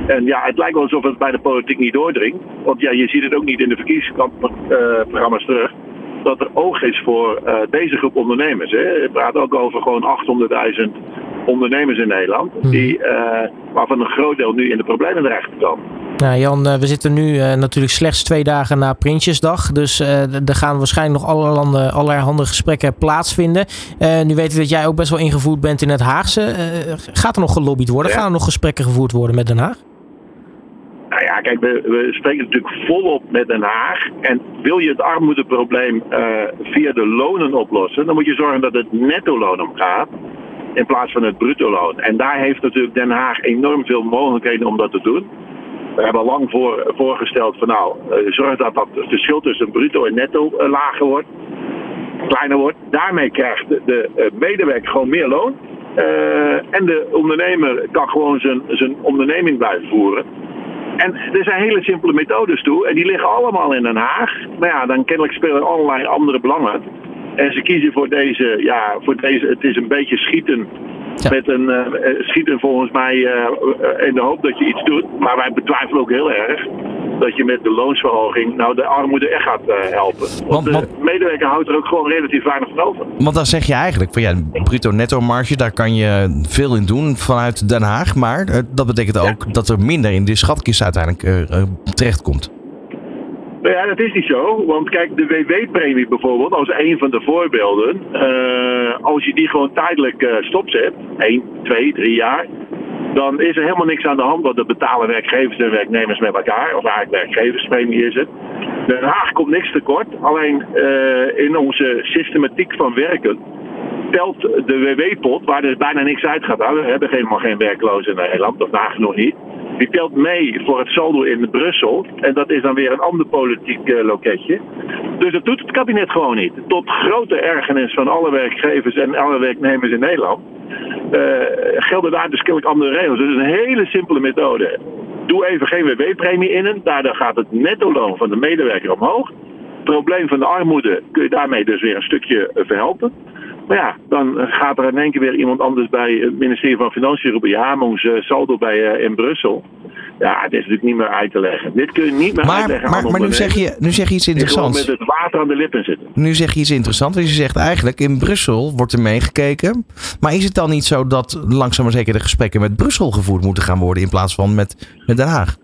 En ja, het lijkt wel alsof het bij de politiek niet doordringt. Want ja, je ziet het ook niet in de verkiezingsprogramma's terug. Dat er oog is voor uh, deze groep ondernemers. Hè. Je praat ook over gewoon 800.000 ondernemers in Nederland. Die, uh, waarvan een groot deel nu in de problemen terecht komen. Nou Jan, we zitten nu uh, natuurlijk slechts twee dagen na Prinsjesdag. Dus er gaan waarschijnlijk nog allerhande, allerhande gesprekken plaatsvinden. Nu weten we dat jij ook best wel ingevoerd bent in het Haagse. gaat er nog gelobbyd worden? Ja. Gaan er nog gesprekken gevoerd worden met Den Haag? Nou ja, kijk, we, we spreken natuurlijk volop met Den Haag. En wil je het armoedeprobleem via de lonen oplossen, dan moet je zorgen dat het netto-loon omgaat in plaats van het bruto-loon. En daar heeft natuurlijk Den Haag enorm veel mogelijkheden om dat te doen. We hebben lang voor, voorgesteld van nou, uh, zorg dat dat verschil tussen bruto en netto uh, lager wordt, kleiner wordt. Daarmee krijgt de, uh, medewerker gewoon meer loon. en de ondernemer kan gewoon zijn, zijn onderneming blijven voeren. En er zijn hele simpele methodes toe. En die liggen allemaal in Den Haag. Maar ja, dan kennelijk spelen allerlei andere belangen. En ze kiezen voor deze, ja, voor deze, het is een beetje schieten. Ja. Met een eh, eh, schieten volgens mij eh, in de hoop dat je iets doet. Maar wij betwijfelen ook heel erg dat je met de loonsverhoging nou de armoede echt gaat helpen. Want, Want- de want- medewerker houdt er ook gewoon relatief weinig van over. Want dan zeg je eigenlijk van ja, bruto netto marge, daar kan je veel in doen vanuit Den Haag. Maar dat betekent ook dat er minder in de schatkist uiteindelijk terechtkomt. Nou ja, dat is niet zo. Want kijk, de WW-premie bijvoorbeeld, als een van de voorbeelden. eh, als je die gewoon tijdelijk eh, stopzet, 1, 2, 3 jaar. Dan is er helemaal niks aan de hand, want dat betalen werkgevers en werknemers met elkaar. Of eigenlijk werkgeverspremie is het. Den Haag komt niks tekort. Alleen eh, in onze systematiek van werken telt de WW-pot, waar dus bijna niks uitgaat. Nou, we hebben helemaal geen werklozen in Nederland, of nagenoeg niet. Die telt mee voor het saldo in Brussel. En dat is dan weer een ander politiek eh, loketje. Dus dat doet het kabinet gewoon niet. Tot grote ergernis van alle werkgevers en alle werknemers in Nederland. eh, gelden daar dus kennelijk andere regels. Dus een hele simpele methode. Doe even geen WW-premie in. Daardoor gaat het netto-loon van de medewerker omhoog. Het probleem van de armoede kun je daarmee dus weer een stukje verhelpen. Maar ja, dan gaat er in één keer weer iemand anders bij het ministerie van Financiën roepen. Ja, maar ons eh, saldo bij, eh, in Brussel. Ja, dit is natuurlijk niet meer uit te leggen. Dit kun je niet meer Maar, uitleggen maar, maar nu, zeg je, nu zeg je iets interessants. met het water aan de lippen zitten. Nu zeg je iets interessants. Want je zegt eigenlijk in Brussel wordt er meegekeken. Maar is het dan niet zo dat langzaam maar zeker de gesprekken met Brussel gevoerd moeten gaan worden in plaats van met, met Den Haag?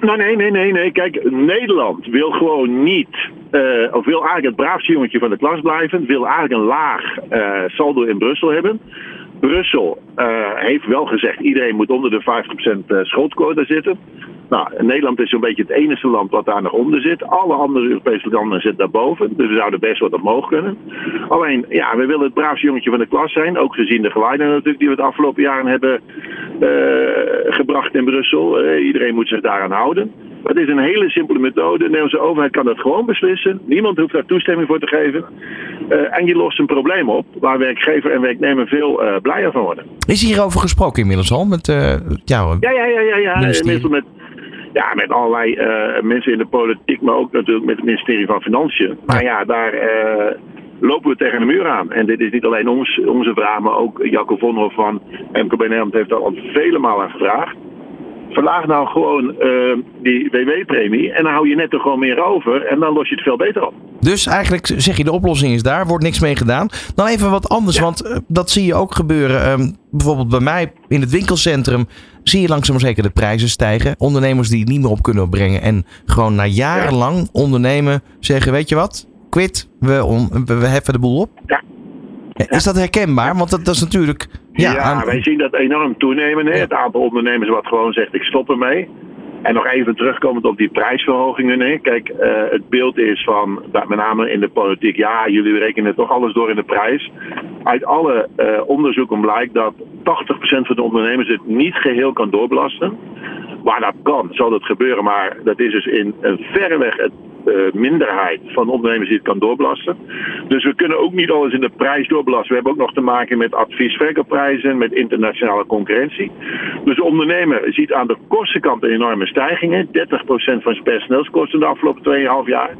Nou, nee, nee, nee, nee. Kijk, Nederland wil gewoon niet, eh, of wil eigenlijk het braafste jongetje van de klas blijven, wil eigenlijk een laag eh, saldo in Brussel hebben. Brussel eh, heeft wel gezegd, iedereen moet onder de 50% eh, schuldquota zitten. Nou, Nederland is zo'n beetje het enige land wat daar nog onder zit. Alle andere Europese landen zitten daarboven. Dus we zouden best wat omhoog kunnen. Alleen, ja, we willen het braafste jongetje van de klas zijn. Ook gezien de geluiden natuurlijk die we het afgelopen jaren hebben gebracht in Brussel. Iedereen moet zich daaraan houden. Het is een hele simpele methode. De Nederlandse overheid kan dat gewoon beslissen. Niemand hoeft daar toestemming voor te geven. Eh, en je lost een probleem op waar werkgever en werknemer veel eh, blijer van worden. Is hierover gesproken inmiddels al met uh, jou? Ja, ja, ja, ja. ja. Meestal met, ja, met allerlei eh, mensen in de politiek, maar ook natuurlijk met het ministerie van Financiën. Maar ja, daar eh, lopen we tegen de muur aan. En dit is niet alleen ons, onze vraag, maar ook Jacco Vonhoff van MKB Nederland heeft daar al vele malen gevraagd. Verlaag nou gewoon eh, die WW-premie en dan hou je net er gewoon meer over en dan los je het veel beter op. Dus eigenlijk zeg je de oplossing is daar, wordt niks mee gedaan. Dan even wat anders, Ja. want uh, dat zie je ook gebeuren. Um, bijvoorbeeld bij mij in het winkelcentrum zie je langzaam maar zeker de prijzen stijgen. Ondernemers die het niet meer op kunnen brengen en gewoon na jarenlang ondernemen zeggen, weet je wat, quit, we, on, we, we heffen de boel op. Ja. Is dat herkenbaar? Want dat, dat is natuurlijk... Ja, Ja, aan- wij zien dat enorm toenemen. Hè? Ja. Het aantal ondernemers wat gewoon zegt ik stop ermee. En nog even terugkomend op die prijsverhogingen. Hè? Kijk, eh, het beeld is van, dat met name in de politiek, ja, jullie rekenen toch alles door in de prijs. Uit alle eh, onderzoeken blijkt dat 80% van de ondernemers het niet geheel kan doorbelasten. Waar dat kan, zal dat gebeuren, maar dat is dus in een verreweg het eh, minderheid van ondernemers die het kan doorbelasten. Dus we kunnen ook niet alles in de prijs doorbelasten. We hebben ook nog te maken met adviesverkoopprijzen, met internationale concurrentie. Dus de ondernemer ziet aan de kostenkant een enorme stijgingen. 30% van zijn personeelskosten de afgelopen 2,5 jaar.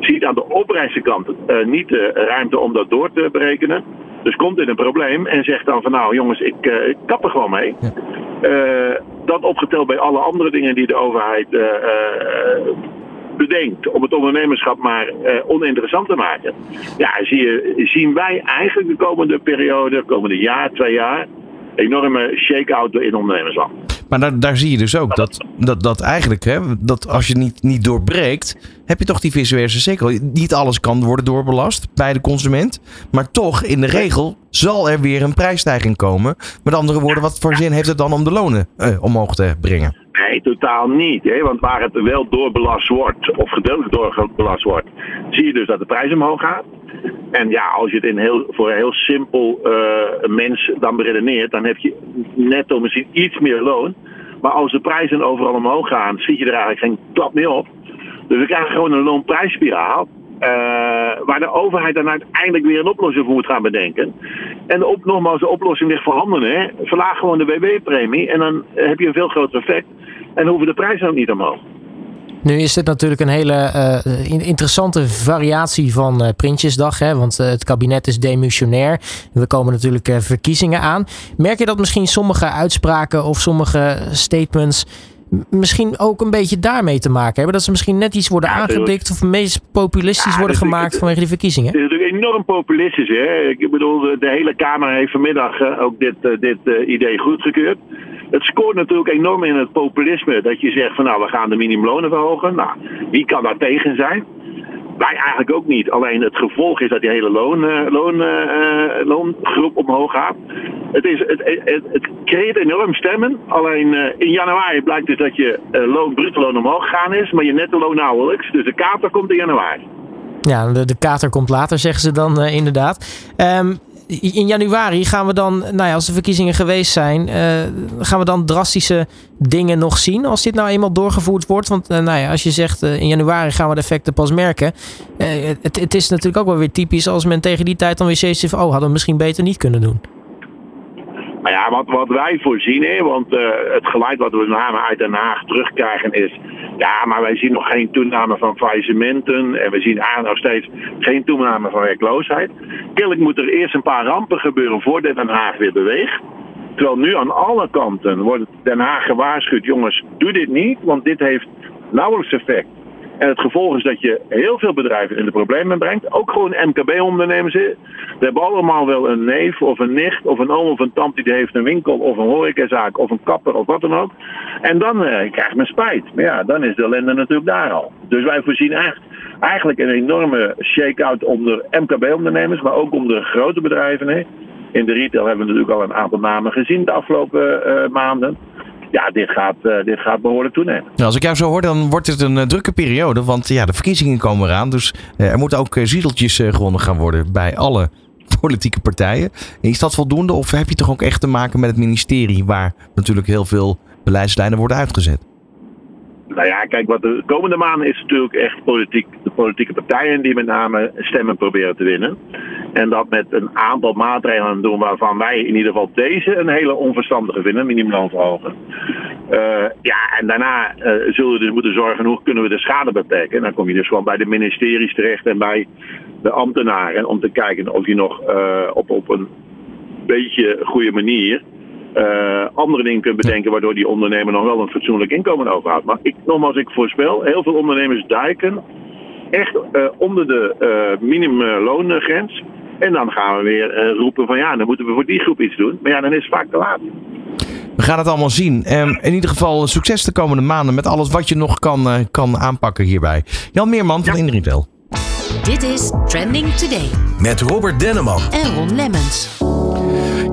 Ziet aan de opprijzenkant uh, niet de ruimte om dat door te berekenen. Dus komt in een probleem en zegt dan van nou jongens, ik, uh, ik kap er gewoon mee. Ja. Uh, dat opgeteld bij alle andere dingen die de overheid uh, bedenkt om het ondernemerschap maar oninteressant te maken. Ja, zie je, zien wij eigenlijk de komende periode, de komende jaar, twee jaar, enorme shake-out in ondernemersland. Maar daar, daar zie je dus ook dat, dat, dat eigenlijk, hè, dat als je niet, niet doorbreekt, heb je toch die visuele cirkel. Niet alles kan worden doorbelast bij de consument. Maar toch, in de regel, zal er weer een prijsstijging komen. Met andere woorden, wat voor zin heeft het dan om de lonen uh, omhoog te brengen? Nee, totaal niet. Hè? Want waar het wel doorbelast wordt, of gedeeltelijk doorbelast wordt, zie je dus dat de prijs omhoog gaat. En ja, als je het in heel, voor een heel simpel uh, mens dan beredeneert, dan heb je netto misschien iets meer loon. Maar als de prijzen overal omhoog gaan, schiet je er eigenlijk geen klap meer op. Dus we krijgen gewoon een loonprijsspiraal. Uh, waar de overheid dan uiteindelijk weer een oplossing voor moet gaan bedenken. En op, nogmaals, de oplossing ligt voorhanden. Hè? Verlaag gewoon de WW-premie en dan heb je een veel groter effect. En hoeven de prijzen ook niet omhoog. Nu is dit natuurlijk een hele uh, interessante variatie van uh, Prinsjesdag. Hè? Want het kabinet is demissionair. We komen natuurlijk verkiezingen aan. Merk je dat misschien sommige uitspraken of sommige statements misschien ook een beetje daarmee te maken hebben? Dat ze misschien net iets worden ja, aangedikt of meest populistisch ja, worden gemaakt het, vanwege de verkiezingen? Het is natuurlijk enorm populistisch. Hè? Ik bedoel, de hele Kamer heeft vanmiddag ook dit, dit idee goedgekeurd. Het scoort natuurlijk enorm in het populisme. Dat je zegt van nou, we gaan de minimumlonen verhogen. Nou, wie kan daar tegen zijn? Wij eigenlijk ook niet. Alleen het gevolg is dat die hele loon, uh, loon, uh, loongroep omhoog gaat. Het, is, het, het, het creëert enorm stemmen. Alleen in januari blijkt dus dat je loon, bruto loon omhoog gegaan is, maar je netto loon nauwelijks. Dus de kater komt in januari. Ja, de, de kater komt later, zeggen ze dan inderdaad. Um, in januari gaan we dan, nou ja, als de verkiezingen geweest zijn, uh, gaan we dan drastische dingen nog zien als dit nou eenmaal doorgevoerd wordt? Want uh, nou ja, als je zegt uh, in januari gaan we de effecten pas merken. Het, het, is natuurlijk ook wel weer typisch als men tegen die tijd dan weer zegt, oh, hadden we misschien beter niet kunnen doen. Maar ja, wat, wat wij voorzien, hè, want uh, het geluid wat we uit Den Haag terugkrijgen is... Ja, maar wij zien nog geen toename van faillissementen en we zien nog steeds geen toename van werkloosheid. Kennelijk moet er eerst een paar rampen gebeuren voordat Den Haag weer beweegt. Terwijl nu aan alle kanten wordt Den Haag gewaarschuwd, jongens, doe dit niet, want dit heeft nauwelijks effect. En het gevolg is dat je heel veel bedrijven in de problemen brengt. Ook gewoon MKB-ondernemers. We hebben allemaal wel een neef of een nicht of een oom of een tante die heeft een winkel of een horecazaak of een kapper of wat dan ook. En dan eh, krijgt men spijt. Maar ja, dan is de ellende natuurlijk daar al. Dus wij voorzien echt, eigenlijk een enorme shake-out onder MKB-ondernemers, maar ook onder grote bedrijven. Hè. In de retail hebben we natuurlijk al een aantal namen gezien de afgelopen uh, maanden ja, dit gaat, uh, dit gaat behoorlijk toenemen. Nou, als ik jou zo hoor, dan wordt het een uh, drukke periode. Want ja, de verkiezingen komen eraan. Dus uh, er moeten ook ziedeltjes gewonnen gaan worden bij alle politieke partijen. Is dat voldoende? Of heb je toch ook echt te maken met het ministerie, waar natuurlijk heel veel beleidslijnen worden uitgezet? Nou ja, kijk, wat de komende maanden is natuurlijk echt politiek, de politieke partijen die met name stemmen proberen te winnen. En dat met een aantal maatregelen doen waarvan wij in ieder geval deze een hele onverstandige vinden, minimumloon verhogen. Uh, ja, en daarna uh, zullen we dus moeten zorgen hoe kunnen we de schade beperken. En dan kom je dus gewoon bij de ministeries terecht en bij de ambtenaren om te kijken of je nog uh, op, op een beetje goede manier uh, andere dingen kunt bedenken waardoor die ondernemer nog wel een fatsoenlijk inkomen overhoudt. Maar ik, nogmaals, ik voorspel, heel veel ondernemers duiken echt uh, onder de uh, minimumloongrens. En dan gaan we weer roepen van ja, dan moeten we voor die groep iets doen. Maar ja, dan is het vaak te laat. We gaan het allemaal zien. Um, in ieder geval succes de komende maanden met alles wat je nog kan, kan aanpakken hierbij. Jan Meerman van ja. Inretail. Dit is Trending Today. Met Robert Denneman en Ron Lemmens.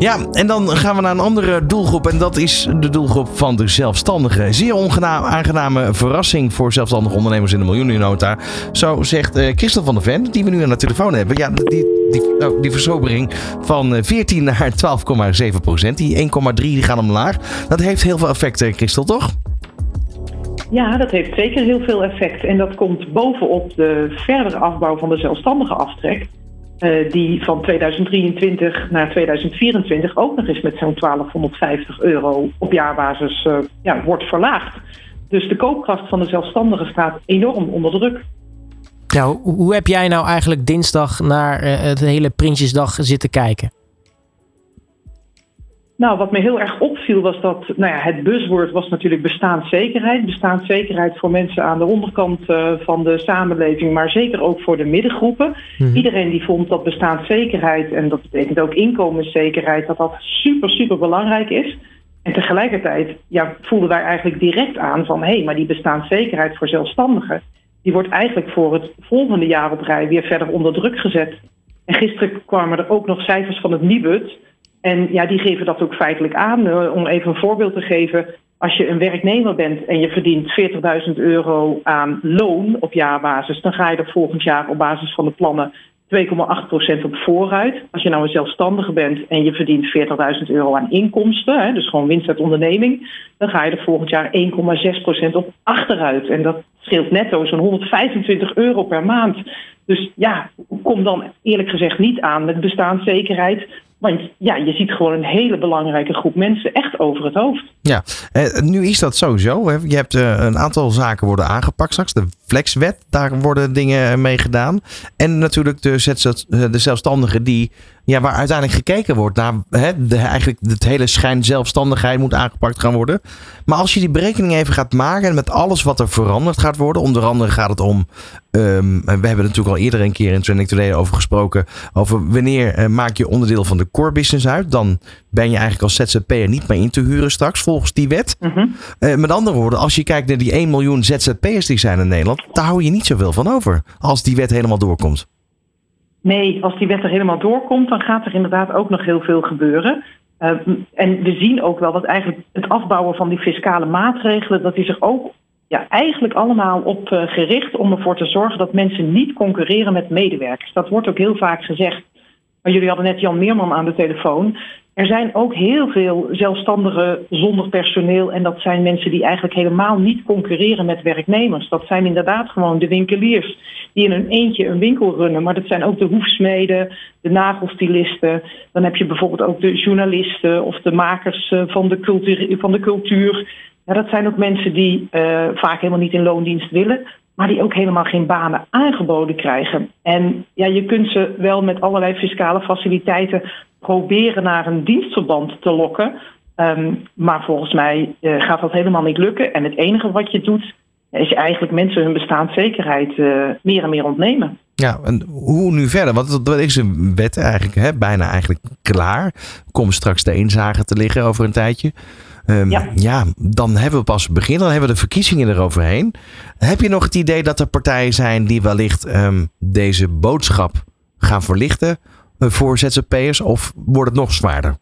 Ja, en dan gaan we naar een andere doelgroep. En dat is de doelgroep van de zelfstandigen. Zeer aangename verrassing voor zelfstandige ondernemers in de miljoenennota. Zo zegt uh, Christel van der Ven, die we nu aan de telefoon hebben. Ja, die, die, nou, die versobering van 14 eh, naar 12,7 procent. Die 1,3 die gaan omlaag. Dat heeft heel veel effect, eh, Christel, toch? Ja, dat heeft zeker heel veel effect. En dat komt bovenop de verdere afbouw van de zelfstandige aftrek. Uh, die van 2023 naar 2024 ook nog eens met zo'n 1250 euro op jaarbasis uh, ja, wordt verlaagd. Dus de koopkracht van de zelfstandigen staat enorm onder druk. Nou, hoe heb jij nou eigenlijk dinsdag naar uh, het hele Prinsjesdag zitten kijken? Nou, wat me heel erg opviel was dat nou ja, het buzzword was natuurlijk bestaanszekerheid. Bestaanszekerheid voor mensen aan de onderkant uh, van de samenleving, maar zeker ook voor de middengroepen. Mm. Iedereen die vond dat bestaanszekerheid, en dat betekent ook inkomenszekerheid, dat dat super, super belangrijk is. En tegelijkertijd ja, voelden wij eigenlijk direct aan van hé, hey, maar die bestaanszekerheid voor zelfstandigen, die wordt eigenlijk voor het volgende jaar op rij weer verder onder druk gezet. En gisteren kwamen er ook nog cijfers van het Nibud en ja, die geven dat ook feitelijk aan. Uh, om even een voorbeeld te geven. Als je een werknemer bent en je verdient 40.000 euro aan loon op jaarbasis, dan ga je er volgend jaar op basis van de plannen 2,8% op vooruit. Als je nou een zelfstandige bent en je verdient 40.000 euro aan inkomsten, dus gewoon winst uit onderneming, dan ga je er volgend jaar 1,6% op achteruit. En dat scheelt netto zo'n 125 euro per maand. Dus ja, kom dan eerlijk gezegd niet aan met bestaanszekerheid Want ja, je ziet gewoon een hele belangrijke groep mensen echt over het hoofd. Ja, eh, nu is dat sowieso. Hè. Je hebt eh, een aantal zaken worden aangepakt straks. De flexwet, daar worden dingen mee gedaan. En natuurlijk de, de zelfstandigen die, ja, waar uiteindelijk gekeken wordt naar hè, de, eigenlijk het hele schijn zelfstandigheid moet aangepakt gaan worden. Maar als je die berekening even gaat maken met alles wat er veranderd gaat worden. Onder andere gaat het om, um, we hebben er natuurlijk al eerder een keer in Trending Today over gesproken. Over wanneer uh, maak je onderdeel van de core business uit. Dan ben je eigenlijk als ZZP'er niet meer in te huren straks volgens die wet. Mhm. Uh, met andere woorden, als je kijkt naar die 1 miljoen ZZP'ers die zijn in Nederland. Daar hou je niet zoveel van over als die wet helemaal doorkomt. Nee, als die wet er helemaal doorkomt, dan gaat er inderdaad ook nog heel veel gebeuren. Uh, en we zien ook wel dat eigenlijk het afbouwen van die fiscale maatregelen, dat is er ook ja, eigenlijk allemaal op uh, gericht om ervoor te zorgen dat mensen niet concurreren met medewerkers. Dat wordt ook heel vaak gezegd. Maar jullie hadden net Jan Meerman aan de telefoon. Er zijn ook heel veel zelfstandigen zonder personeel. En dat zijn mensen die eigenlijk helemaal niet concurreren met werknemers. Dat zijn inderdaad gewoon de winkeliers die in hun eentje een winkel runnen. Maar dat zijn ook de hoefsmeden, de nagelstilisten. Dan heb je bijvoorbeeld ook de journalisten of de makers eh, van de cultuur. Van de cultuur. Ja, dat zijn ook mensen die uh, vaak helemaal niet in loondienst willen maar die ook helemaal geen banen aangeboden krijgen. En ja, je kunt ze wel met allerlei fiscale faciliteiten proberen naar een dienstverband te lokken. Um, maar volgens mij uh, gaat dat helemaal niet lukken. En het enige wat je doet, is je eigenlijk mensen hun bestaanszekerheid uh, meer en meer ontnemen. Ja, en hoe nu verder? Want dat is een wet eigenlijk hè, bijna eigenlijk klaar. Komt straks de eenzage te liggen over een tijdje. Um, ja. ja. dan hebben we pas begin, dan hebben we de verkiezingen eroverheen. Heb je nog het idee dat er partijen zijn die wellicht um, deze boodschap gaan verlichten uh, voor ZZP'ers of wordt het nog zwaarder?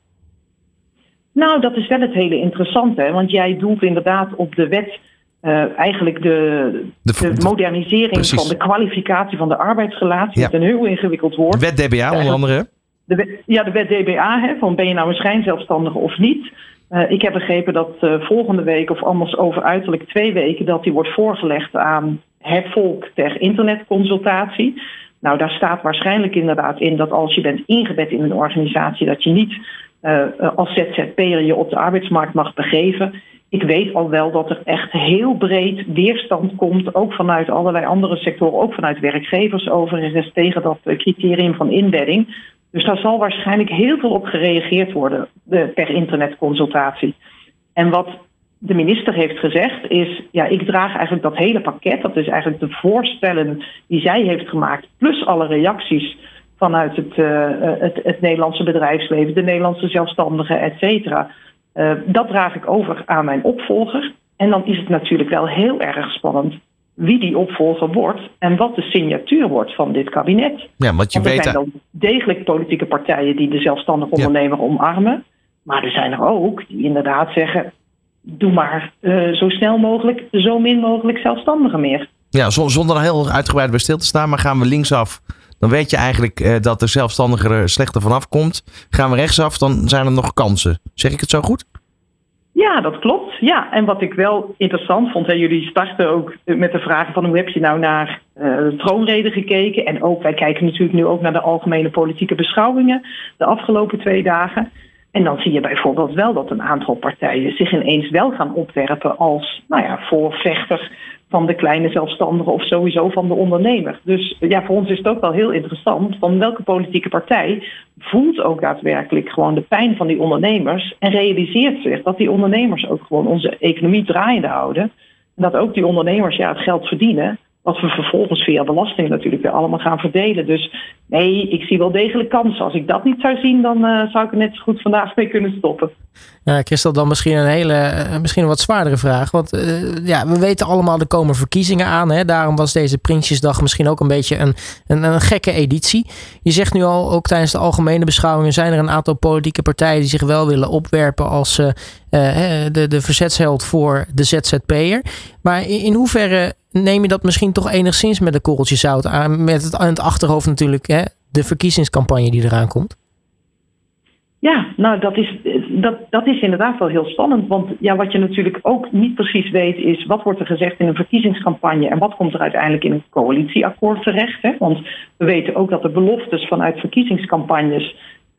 Nou, dat is wel het hele interessante, want jij doelt inderdaad op de wet uh, eigenlijk de, de, de modernisering precies. van de kwalificatie van de arbeidsrelatie. Ja. Met een heel ingewikkeld woord. De wet DBA onder andere. De wet, ja, de wet DBA, hè, van ben je nou een schijnzelfstandige of niet. Uh, ik heb begrepen dat uh, volgende week of anders over uiterlijk twee weken dat die wordt voorgelegd aan het volk ter internetconsultatie. Nou, daar staat waarschijnlijk inderdaad in dat als je bent ingebed in een organisatie, dat je niet uh, als ZZP'er je op de arbeidsmarkt mag begeven. Ik weet al wel dat er echt heel breed weerstand komt, ook vanuit allerlei andere sectoren, ook vanuit werkgevers overigens, tegen dat criterium van inbedding. Dus daar zal waarschijnlijk heel veel op gereageerd worden de, per internetconsultatie. En wat de minister heeft gezegd is, ja, ik draag eigenlijk dat hele pakket, dat is eigenlijk de voorstellen die zij heeft gemaakt, plus alle reacties vanuit het, uh, het, het Nederlandse bedrijfsleven, de Nederlandse zelfstandigen, et cetera. Uh, dat draag ik over aan mijn opvolger. En dan is het natuurlijk wel heel erg spannend wie die opvolger wordt en wat de signatuur wordt van dit kabinet. Ja, want je want er weet zijn dan degelijk politieke partijen die de zelfstandig ondernemer ja. omarmen. Maar er zijn er ook die inderdaad zeggen: doe maar uh, zo snel mogelijk, zo min mogelijk zelfstandigen meer. Ja, zonder er heel uitgebreid bij stil te staan, maar gaan we linksaf. Dan weet je eigenlijk uh, dat de zelfstandige er slechter vanaf komt. Gaan we rechtsaf, dan zijn er nog kansen. Zeg ik het zo goed? Ja, dat klopt. Ja, en wat ik wel interessant vond, hè, jullie starten ook met de vraag van hoe heb je nou naar uh, de troonrede gekeken? En ook, wij kijken natuurlijk nu ook naar de algemene politieke beschouwingen de afgelopen twee dagen. En dan zie je bijvoorbeeld wel dat een aantal partijen zich ineens wel gaan opwerpen als, nou ja, voorvechter van de kleine zelfstandige of sowieso van de ondernemer. Dus ja, voor ons is het ook wel heel interessant van welke politieke partij voelt ook daadwerkelijk gewoon de pijn van die ondernemers en realiseert zich dat die ondernemers ook gewoon onze economie draaiende houden. En dat ook die ondernemers ja, het geld verdienen wat we vervolgens via belasting natuurlijk weer allemaal gaan verdelen. Dus nee, ik zie wel degelijk kansen. Als ik dat niet zou zien, dan uh, zou ik er net zo goed vandaag mee kunnen stoppen. Ja, Christel, dan misschien een hele, uh, misschien een wat zwaardere vraag. Want uh, ja, we weten allemaal, er komen verkiezingen aan. Hè? Daarom was deze Prinsjesdag misschien ook een beetje een, een, een, gekke editie. Je zegt nu al, ook tijdens de algemene beschouwingen zijn er een aantal politieke partijen die zich wel willen opwerpen als de, de verzetsheld voor de ZZP'er. Maar in, in hoeverre neem je dat misschien toch enigszins met een korreltje zout aan. Met het, aan het achterhoofd natuurlijk hè, de verkiezingscampagne die eraan komt. Ja, nou dat is, dat, dat is inderdaad wel heel spannend. Want ja, wat je natuurlijk ook niet precies weet is wat wordt er gezegd in een verkiezingscampagne en wat komt er uiteindelijk in een coalitieakkoord terecht. Hè? Want we weten ook dat de beloftes vanuit verkiezingscampagnes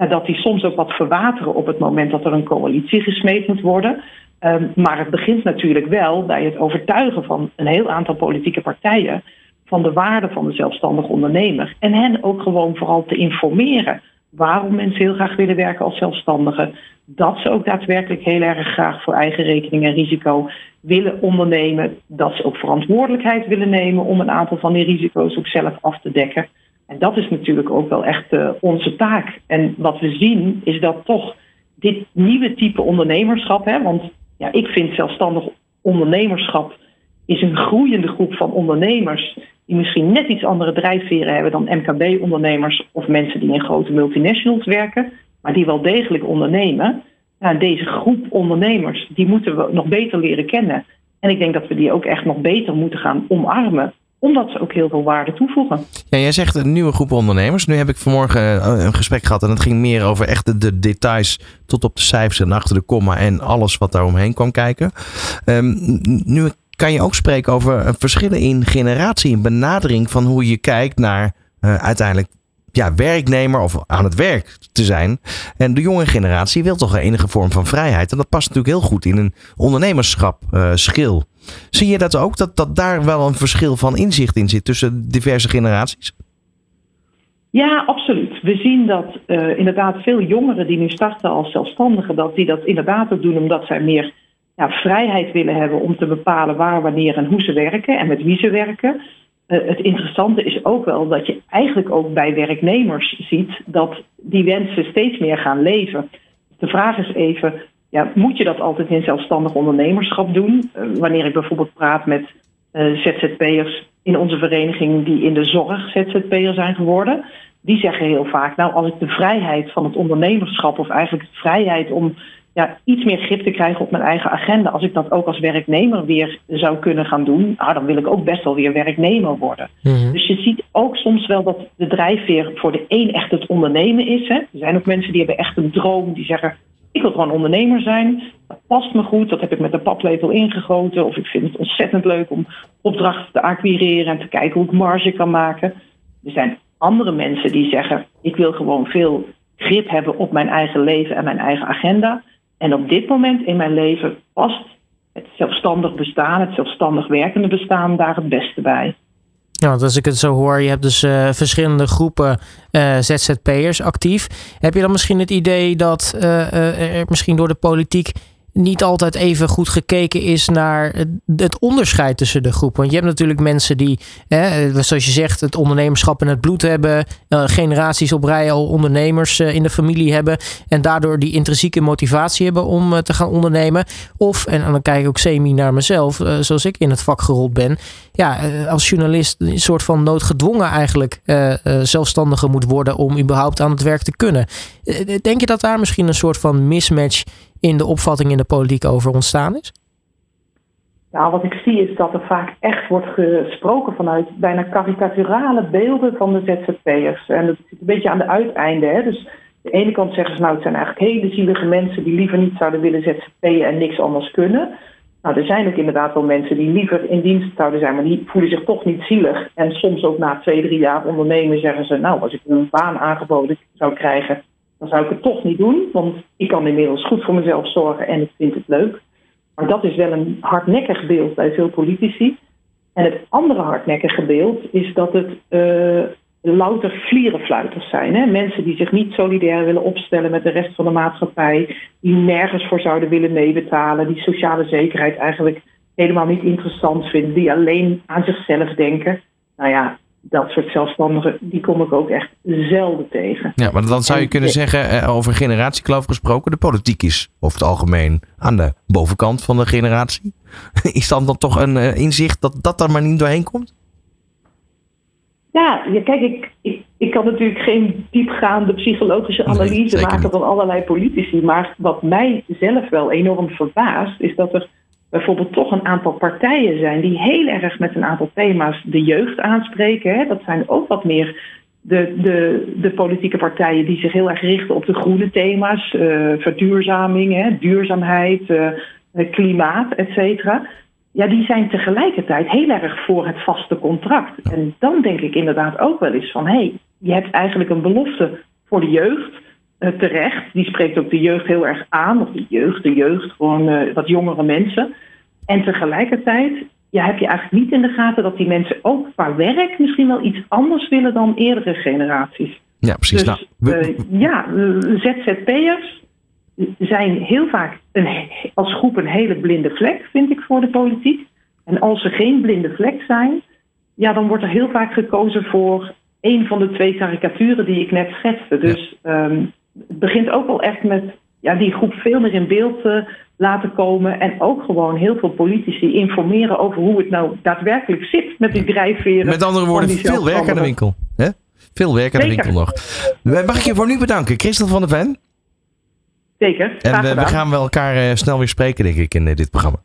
dat die soms ook wat verwateren op het moment dat er een coalitie gesmeed moet worden. Ehm, maar het begint natuurlijk wel bij het overtuigen van een heel aantal politieke partijen van de waarde van de zelfstandig ondernemer. En hen ook gewoon vooral te informeren waarom mensen heel graag willen werken als zelfstandigen. Dat ze ook daadwerkelijk heel erg graag voor eigen rekening en risico willen ondernemen. Dat ze ook verantwoordelijkheid willen nemen om een aantal van die risico's ook zelf af te dekken. En dat is natuurlijk ook wel echt uh, onze taak. En wat we zien is dat toch dit nieuwe type ondernemerschap, hè, want ja, ik vind zelfstandig ondernemerschap is een groeiende groep van ondernemers die misschien net iets andere drijfveren hebben dan MKB-ondernemers of mensen die in grote multinationals werken, maar die wel degelijk ondernemen. Nou, deze groep ondernemers, die moeten we nog beter leren kennen. En ik denk dat we die ook echt nog beter moeten gaan omarmen omdat ze ook heel veel waarde toevoegen. Ja, jij zegt een nieuwe groep ondernemers. Nu heb ik vanmorgen eh, een gesprek gehad en het ging meer over echt de, details tot op de cijfers en achter de komma en alles wat daar omheen kwam kijken. Um, nu kan je ook spreken over verschillen in generatie, in benadering van hoe je kijkt naar uh, uiteindelijk ja, werknemer of aan het werk te zijn. En de jonge generatie wil toch enige vorm van vrijheid. En dat past natuurlijk heel goed in een ondernemerschap schil. Zie je dat ook, dat, dat daar wel een verschil van inzicht in zit tussen diverse generaties? Ja, absoluut. We zien dat uh, inderdaad veel jongeren die nu starten als zelfstandigen, dat die dat inderdaad ook doen omdat zij meer ja, vrijheid willen hebben om te bepalen waar, wanneer en hoe ze werken en met wie ze werken. Uh, het interessante is ook wel dat je eigenlijk ook bij werknemers ziet dat die wensen steeds meer gaan leven. De vraag is even, ja, moet je dat altijd in zelfstandig ondernemerschap doen? Uh, wanneer ik bijvoorbeeld praat met uh, ZZP'ers in onze vereniging die in de zorg ZZP'er zijn geworden, die zeggen heel vaak, nou als ik de vrijheid van het ondernemerschap of eigenlijk de vrijheid om ja, iets meer grip te krijgen op mijn eigen agenda. Als ik dat ook als werknemer weer zou kunnen gaan doen, nou, dan wil ik ook best wel weer werknemer worden. Mm-hmm. Dus je ziet ook soms wel dat de drijfveer voor de een echt het ondernemen is. Hè. Er zijn ook mensen die hebben echt een droom, die zeggen: Ik wil gewoon ondernemer zijn. Dat past me goed, dat heb ik met de paplepel ingegoten. Of ik vind het ontzettend leuk om opdrachten te acquireren en te kijken hoe ik marge kan maken. Er zijn andere mensen die zeggen: Ik wil gewoon veel grip hebben op mijn eigen leven en mijn eigen agenda. En op dit moment in mijn leven past het zelfstandig bestaan, het zelfstandig werkende bestaan daar het beste bij. Ja, want als ik het zo hoor, je hebt dus uh, verschillende groepen uh, ZZP'ers actief. Heb je dan misschien het idee dat uh, er misschien door de politiek niet altijd even goed gekeken is naar het onderscheid tussen de groepen. Want je hebt natuurlijk mensen die, zoals je zegt, het ondernemerschap in het bloed hebben, generaties op rij al ondernemers in de familie hebben en daardoor die intrinsieke motivatie hebben om te gaan ondernemen. Of, en, dan kijk ik ook semi naar mezelf, zoals ik in het vak gerold ben, ja, als journalist een soort van noodgedwongen eigenlijk zelfstandige moet worden om überhaupt aan het werk te kunnen. denk je dat daar misschien een soort van mismatch in de opvatting in de politiek over ontstaan is? Nou, wat ik zie is dat er vaak echt wordt gesproken vanuit bijna karikaturale beelden van de ZZP'ers. En dat zit een beetje aan de uiteinden. Hè? Dus aan de ene kant zeggen ze nou, het zijn eigenlijk hele zielige mensen die liever niet zouden willen ZZP'en en niks anders kunnen. Nou, er zijn ook inderdaad wel mensen die liever in dienst zouden zijn, maar die voelen zich toch niet zielig. En soms ook na twee, drie jaar ondernemen zeggen ze, nou, als ik een baan aangeboden zou krijgen, dan zou ik het toch niet doen, want ik kan inmiddels goed voor mezelf zorgen en ik vind het leuk. Maar dat is wel een hardnekkig beeld bij veel politici. En het andere hardnekkige beeld is dat het uh, louter vlierenfluiters zijn. Hè? Mensen die zich niet solidair willen opstellen met de rest van de maatschappij, die nergens voor zouden willen meebetalen, die sociale zekerheid eigenlijk helemaal niet interessant vinden, die alleen aan zichzelf denken. Nou ja, dat soort zelfstandigen, die kom ik ook echt zelden tegen. Ja, maar dan zou je kunnen zeggen, eh, over generatiekloof gesproken, de politiek is over het algemeen aan de bovenkant van de generatie. Is dan dan toch een uh, inzicht dat dat er maar niet doorheen komt? Ja, ja kijk, ik, ik, ik kan natuurlijk geen diepgaande psychologische analyse nee, maken van allerlei politici. Maar wat mij zelf wel enorm verbaast, is dat er bijvoorbeeld toch een aantal partijen zijn die heel erg met een aantal thema's de jeugd aanspreken. Hè. Dat zijn ook wat meer de, de, de politieke partijen die zich heel erg richten op de groene thema's, uh, verduurzaming, hè, duurzaamheid, uh, klimaat, et cetera. Ja, die zijn tegelijkertijd heel erg voor het vaste contract. En dan denk ik inderdaad ook wel eens van hé, hey, je hebt eigenlijk een belofte voor de jeugd terecht. Die spreekt ook de jeugd heel erg aan. Of de jeugd, de jeugd, gewoon wat jongere mensen. En tegelijkertijd ja, heb je eigenlijk niet in de gaten dat die mensen ook qua werk misschien wel iets anders willen dan eerdere generaties. Ja, precies. Dus, nou, ja, ZZP'ers zijn heel vaak een, als groep een hele blinde vlek, vind ik, voor de politiek. En als ze geen blinde vlek zijn, ja, dan wordt er heel vaak gekozen voor een van de twee karikaturen die ik net schetste. Dus ehm, het begint ook wel echt met ja, die groep veel meer in beeld uh, laten komen. En ook gewoon heel veel politici informeren over hoe het nou daadwerkelijk zit met die drijfveren. Met andere woorden, veel werk aan de winkel. Hè? Veel werk aan de winkel nog. Mag ik je voor nu bedanken, Christel van der Ven. Zeker. En we, we, gaan wel elkaar uh, snel weer spreken, denk ik, in uh, dit programma.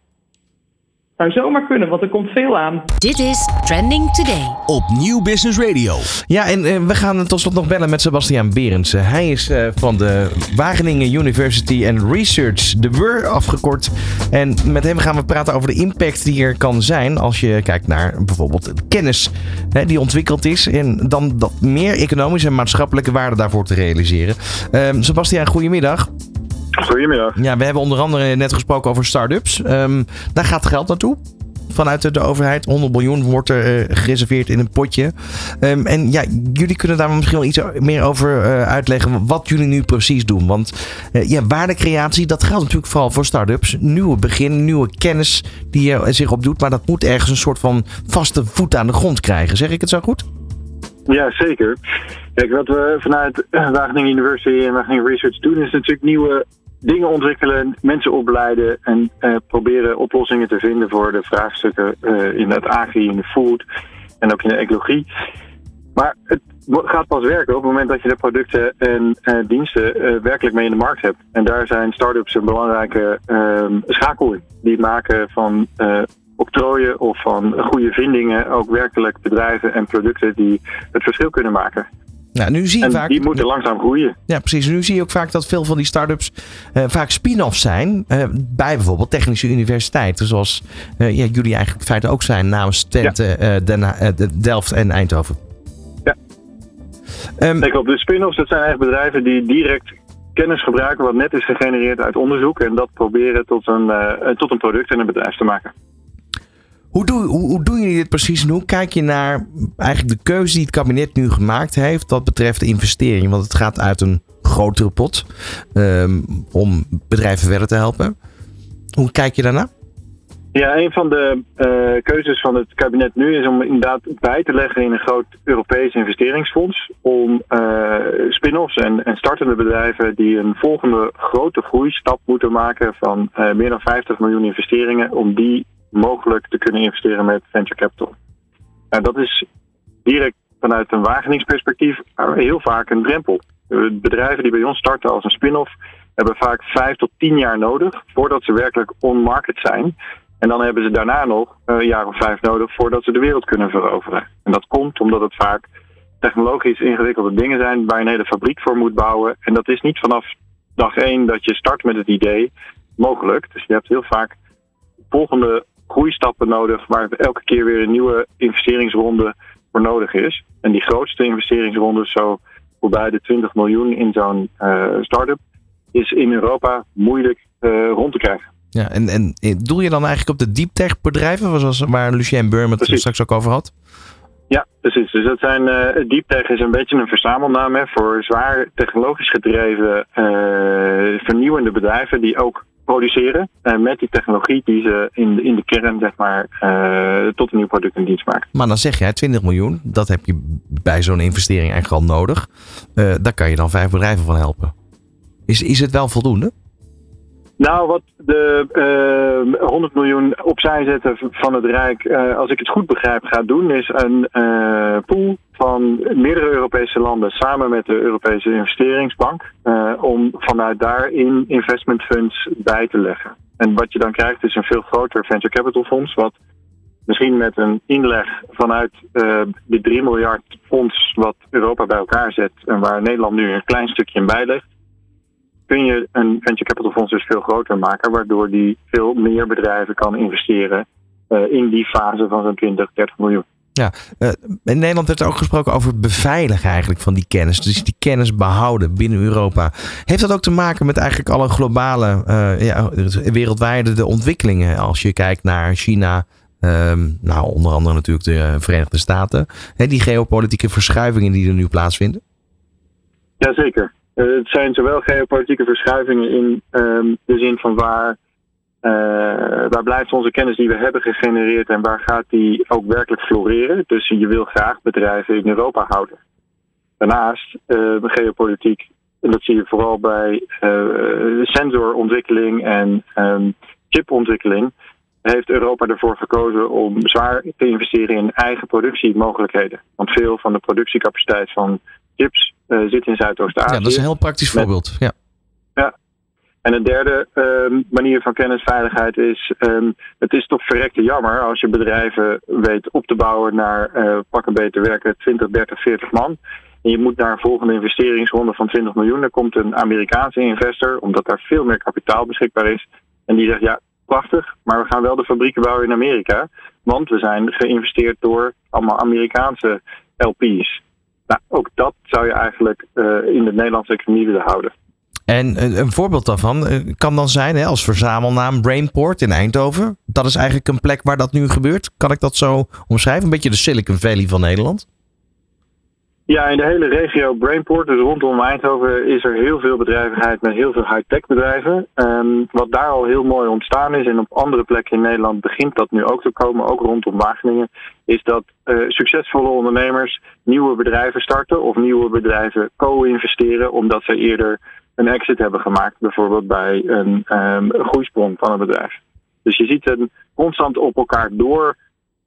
Zou zomaar kunnen, want er komt veel aan. Dit is Trending Today. Op Nieuw Business Radio. Ja, en uh, we gaan tot slot nog bellen met Sebastiaan Berendsen. Hij is uh, van de Wageningen University and Research, de WUR afgekort. En met hem gaan we praten over de impact die er kan zijn als je kijkt naar bijvoorbeeld kennis hè, die ontwikkeld is. En dan dat meer economische en maatschappelijke waarde daarvoor te realiseren. Uh, Sebastiaan, goedemiddag. Goedemiddag. Ja, we hebben onder andere net gesproken over start-ups. Um, daar gaat geld naartoe. Vanuit de overheid. 100 miljoen wordt er uh, gereserveerd in een potje. Um, en ja, jullie kunnen daar misschien wel iets meer over uh, uitleggen. Wat jullie nu precies doen. Want uh, ja, waardecreatie, dat geldt natuurlijk vooral voor start-ups. Nieuwe begin, nieuwe kennis die je zich opdoet. Maar dat moet ergens een soort van vaste voet aan de grond krijgen. Zeg ik het zo goed? Ja, zeker. Kijk, wat we vanuit Wageningen University en Wageningen Research doen, is natuurlijk nieuwe dingen ontwikkelen, mensen opleiden en uh, proberen oplossingen te vinden voor de vraagstukken uh, in het agri, in de food en ook in de ecologie. Maar het gaat pas werken op het moment dat je de producten en uh, diensten werkelijk mee in de markt hebt. En daar zijn start-ups een belangrijke ehm, schakel in. Die maken van octrooien of van goede vindingen ook werkelijk bedrijven en producten die het verschil kunnen maken. Nou, nu zie je en vaak, die moeten langzaam groeien. Ja, precies. Nu zie je ook vaak dat veel van die start-ups uh, vaak spin-offs zijn. Uh, bij bijvoorbeeld technische universiteiten. Zoals uh, ja, jullie eigenlijk in feite ook zijn namens Twente, ja. Den, Delft en Eindhoven. Ja. Um, Kijk op, de spin-offs dat zijn eigenlijk bedrijven die direct kennis gebruiken wat net is gegenereerd uit onderzoek. En dat proberen tot een, tot een product en een bedrijf te maken. Hoe, doe, hoe, hoe doen jullie dit precies en hoe kijk je naar eigenlijk de keuze die het kabinet nu gemaakt heeft wat betreft de investering? Want het gaat uit een grotere pot um, om bedrijven verder te helpen. Hoe kijk je daarna? Ja, een van de uh, keuzes van het kabinet nu is om inderdaad bij te leggen in een groot Europees investeringsfonds. Om uh, spin-offs en, en, startende bedrijven die een volgende grote groeistap moeten maken van uh, meer dan 50 miljoen investeringen, om die mogelijk te kunnen investeren met venture capital. En dat is direct vanuit een Wageningsperspectief heel vaak een drempel. Bedrijven die bij ons starten als een spin-off hebben vaak vijf tot tien jaar nodig voordat ze werkelijk on-market zijn. En dan hebben ze daarna nog een jaar of vijf nodig voordat ze de wereld kunnen veroveren. En dat komt omdat het vaak technologisch ingewikkelde dingen zijn waar je een hele fabriek voor moet bouwen. En dat is niet vanaf dag één dat je start met het idee mogelijk. Dus je hebt heel vaak volgende groeistappen nodig waar elke keer weer een nieuwe investeringsronde voor nodig is. En die grootste investeringsronde, zo voorbij de 20 miljoen in zo'n uh, start-up, is in Europa moeilijk uh, rond te krijgen. Ja, en, en doel je dan eigenlijk op de deep tech bedrijven, zoals waar Lucien Burm het precies. straks ook over had? Ja, precies. Dus dat zijn uh, deep tech is een beetje een verzamelnaam hè, voor zwaar technologisch gedreven vernieuwende bedrijven die ook produceren uh, met die technologie die ze in de, in de kern zeg maar uh, tot een nieuw product en dienst maken. Maar dan zeg jij 20 miljoen, dat heb je bij zo'n investering eigenlijk al nodig. Uh, daar kan je dan vijf bedrijven van helpen. Is, is het wel voldoende? Nou, wat de uh, 100 miljoen opzij zetten van het Rijk, als ik het goed begrijp, gaat doen, is een pool van meerdere Europese landen samen met de Europese investeringsbank, uh, om vanuit daarin investment funds bij te leggen. En wat je dan krijgt is een veel groter venture capital fonds, wat misschien met een inleg vanuit de 3 miljard fonds wat Europa bij elkaar zet en waar Nederland nu een klein stukje in bijlegt kun je een venture capital fonds dus veel groter maken, waardoor die veel meer bedrijven kan investeren uh, in die fase van zo'n 20, 30 miljoen. Ja, uh, in Nederland werd er ook gesproken over het beveiligen eigenlijk van die kennis. Dus die kennis behouden binnen Europa. Heeft dat ook te maken met eigenlijk alle globale, uh, ja, wereldwijde de ontwikkelingen? Als je kijkt naar China, um, nou onder andere natuurlijk de Verenigde Staten. Hè, die geopolitieke verschuivingen die er nu plaatsvinden? Jazeker. Het zijn zowel geopolitieke verschuivingen in um, de zin van waar uh, waar blijft onze kennis die we hebben gegenereerd en waar gaat die ook werkelijk floreren? Dus je wil graag bedrijven in Europa houden. Daarnaast, uh, geopolitiek, en dat zie je vooral bij uh, sensorontwikkeling en um, chipontwikkeling, heeft Europa ervoor gekozen om zwaar te investeren in eigen productiemogelijkheden. Want veel van de productiecapaciteit van chips zit in Zuidoost-Azië. Ja, dat is een heel praktisch voorbeeld. Ja. ja, en een derde um, manier van kennisveiligheid is: um, het is toch verrekte jammer als je bedrijven weet op te bouwen naar uh, pak een beter werken 20, 30, 40 man. En je moet naar een volgende investeringsronde van 20 miljoen. Er komt een Amerikaanse investor, omdat daar veel meer kapitaal beschikbaar is. En die zegt: ja, prachtig, maar we gaan wel de fabrieken bouwen in Amerika. Want we zijn geïnvesteerd door allemaal Amerikaanse LP's. Nou, ook dat zou je eigenlijk uh, in de Nederlandse economie willen houden. En een voorbeeld daarvan eh, kan dan zijn hè, als verzamelnaam Brainport in Eindhoven. Dat is eigenlijk een plek waar dat nu gebeurt. Kan ik dat zo omschrijven? Een beetje de Silicon Valley van Nederland? Ja, in de hele regio Brainport, dus rondom Eindhoven, is er heel veel bedrijvigheid met heel veel high-tech bedrijven. Um, wat daar al heel mooi ontstaan is, en op andere plekken in Nederland begint dat nu ook te komen, ook rondom Wageningen, is dat uh, succesvolle ondernemers nieuwe bedrijven starten of nieuwe bedrijven co-investeren, omdat ze eerder een exit hebben gemaakt, bijvoorbeeld bij een, um, groeisprong van een bedrijf. Dus je ziet een constant op elkaar door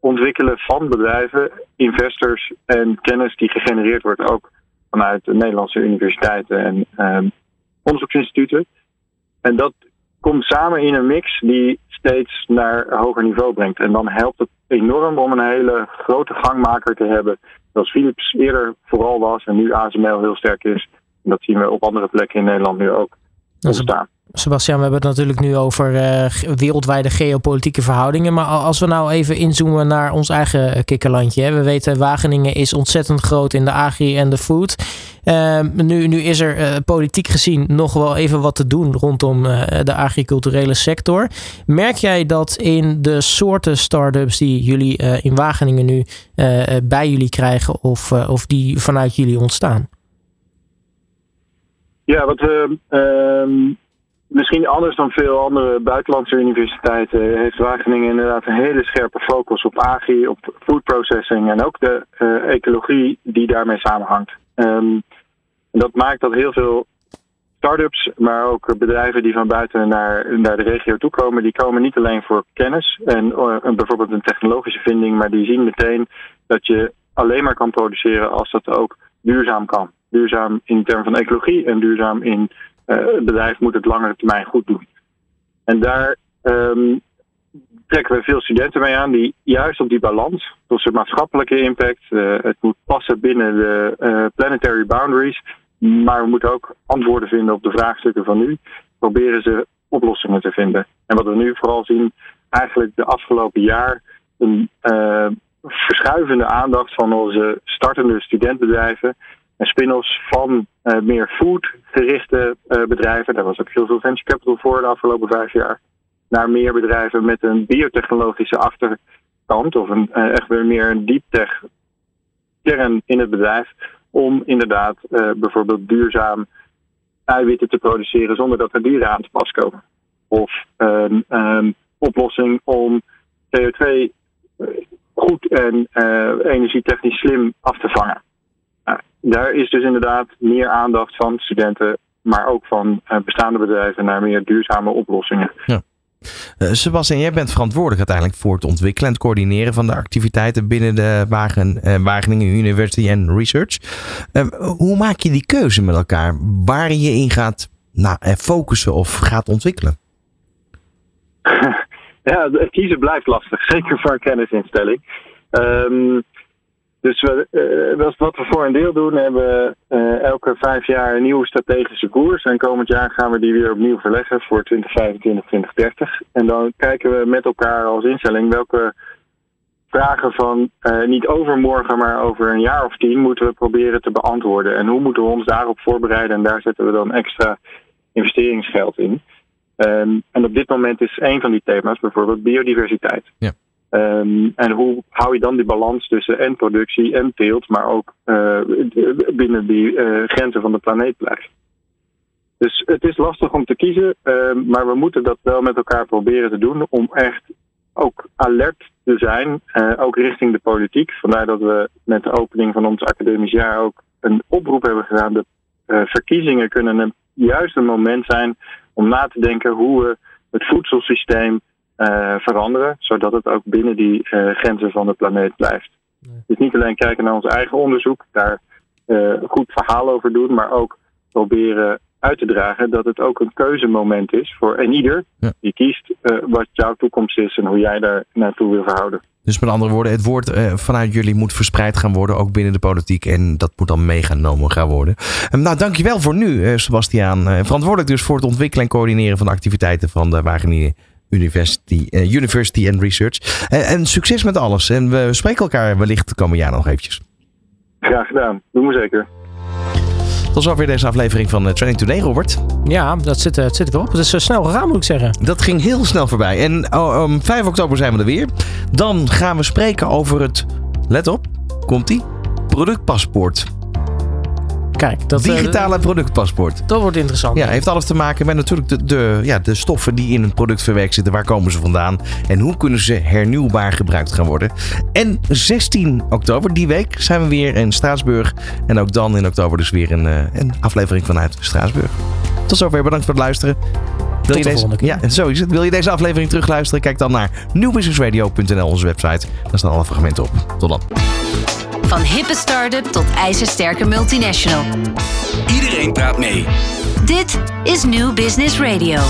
ontwikkelen van bedrijven, investors en kennis die gegenereerd wordt ook vanuit de Nederlandse universiteiten en um, onderzoeksinstituten. En dat komt samen in een mix die steeds naar hoger niveau brengt. En dan helpt het enorm om een hele grote gangmaker te hebben, zoals Philips eerder vooral was en nu ASML heel sterk is. Dat zien we op andere plekken in Nederland nu ook ontstaan. Sebastian, we hebben het natuurlijk nu over uh, wereldwijde geopolitieke verhoudingen. Maar als we nou even inzoomen naar ons eigen kikkerlandje. Hè. We weten Wageningen is ontzettend groot in de agri en de food. Uh, nu, nu is er uh, politiek gezien nog wel even wat te doen rondom uh, de agriculturele sector. Merk jij dat in de soorten start-ups die jullie in Wageningen nu bij jullie krijgen of, of die vanuit jullie ontstaan? Ja, wat we uh, misschien anders dan veel andere buitenlandse universiteiten heeft Wageningen inderdaad een hele scherpe focus op agri, op food processing en ook de uh, ecologie die daarmee samenhangt. Um, dat maakt dat heel veel start-ups, maar ook bedrijven die van buiten naar, naar de regio toe komen, die komen niet alleen voor kennis en uh, bijvoorbeeld een technologische vinding, maar die zien meteen dat je alleen maar kan produceren als dat ook duurzaam kan. Duurzaam in termen van ecologie en duurzaam in uh, het bedrijf moet het langere termijn goed doen. En daar um, trekken we veel studenten mee aan die juist op die balans, de maatschappelijke impact, uh, het moet passen binnen de uh, planetary boundaries, maar we moeten ook antwoorden vinden op de vraagstukken van nu, proberen ze oplossingen te vinden. En wat we nu vooral zien, eigenlijk de afgelopen jaar, een verschuivende aandacht van onze startende studentbedrijven en spin-offs van uh, meer food-gerichte uh, bedrijven. Daar was ook heel veel venture capital voor de afgelopen vijf jaar. Naar meer bedrijven met een biotechnologische achterkant of een, uh, echt weer meer een deep tech kern in het bedrijf. Om inderdaad bijvoorbeeld duurzaam eiwitten te produceren zonder dat er dieren aan te pas komen. Of een oplossing om CO2 goed en energietechnisch slim af te vangen daar is dus inderdaad meer aandacht van studenten, maar ook van uh, bestaande bedrijven naar meer duurzame oplossingen. Ja. Uh, Sebastian, jij bent verantwoordelijk uiteindelijk voor het ontwikkelen en het coördineren van de activiteiten binnen de Wagen, uh, Wageningen University and Research. hoe maak je die keuze met elkaar waar je in gaat nou, focussen of gaat ontwikkelen? ja, kiezen blijft lastig, zeker voor een kennisinstelling. Um, dus we, uh, wat we voor een deel doen, hebben we uh, elke vijf jaar een nieuwe strategische koers. En komend jaar gaan we die weer opnieuw verleggen voor 2025, 2030. En dan kijken we met elkaar als instelling welke vragen van uh, niet overmorgen, maar over een jaar of tien moeten we proberen te beantwoorden. En hoe moeten we ons daarop voorbereiden? En daar zetten we dan extra investeringsgeld in. Um, en op dit moment is een van die thema's bijvoorbeeld biodiversiteit. Ja. Um, en hoe hou je dan die balans tussen en productie en teelt, maar ook uh, binnen die uh, grenzen van de planeet blijft? Dus het is lastig om te kiezen, uh, maar we moeten dat wel met elkaar proberen te doen om echt ook alert te zijn, uh, ook richting de politiek. Vandaar dat we met de opening van ons academisch jaar ook een oproep hebben gedaan. De verkiezingen kunnen een juiste moment zijn om na te denken hoe we het voedselsysteem uh, veranderen, zodat het ook binnen die grenzen van de planeet blijft. Nee. Dus niet alleen kijken naar ons eigen onderzoek, daar goed verhaal over doen, maar ook proberen uit te dragen dat het ook een keuzemoment is voor en ieder Ja. die kiest uh, wat jouw toekomst is en hoe jij daar naartoe wil verhouden. Dus met andere woorden, het woord uh, vanuit jullie moet verspreid gaan worden, ook binnen de politiek. En dat moet dan meegenomen gaan worden. Um, nou, dankjewel voor nu, uh, Sebastiaan. verantwoordelijk dus voor het ontwikkelen en coördineren van de activiteiten van de Wageningen University, University and Research. en succes met alles. En we spreken elkaar wellicht de komende jaar nog eventjes. Graag gedaan, doen we zeker. Tot zover deze aflevering van Training Today, Robert. Ja, dat zit, het zit er wel op. Het is snel gegaan, moet ik zeggen. Dat ging heel snel voorbij. En oh, um, 5 oktober zijn we er weer. Dan gaan we spreken over het, let op, komt-ie, productpaspoort. Kijk, dat, Digitale uh, productpaspoort. Dat wordt interessant. Ja, heeft alles te maken met natuurlijk de, de, ja, de stoffen die in een product verwerkt zitten. Waar komen ze vandaan? En hoe kunnen ze hernieuwbaar gebruikt gaan worden? En 16 oktober, die week, zijn we weer in Straatsburg. En ook dan in oktober dus weer een, uh, een aflevering vanuit Straatsburg. Tot zover, bedankt voor het luisteren. Wil je deze, ja, zo is het. Wil je deze aflevering terugluisteren? Kijk dan naar nieuwbusinessradio.nl, onze website. Daar staan alle fragmenten op. Tot dan. Van hippe start-up tot ijzersterke multinational. Iedereen praat mee. Dit is New Business Radio.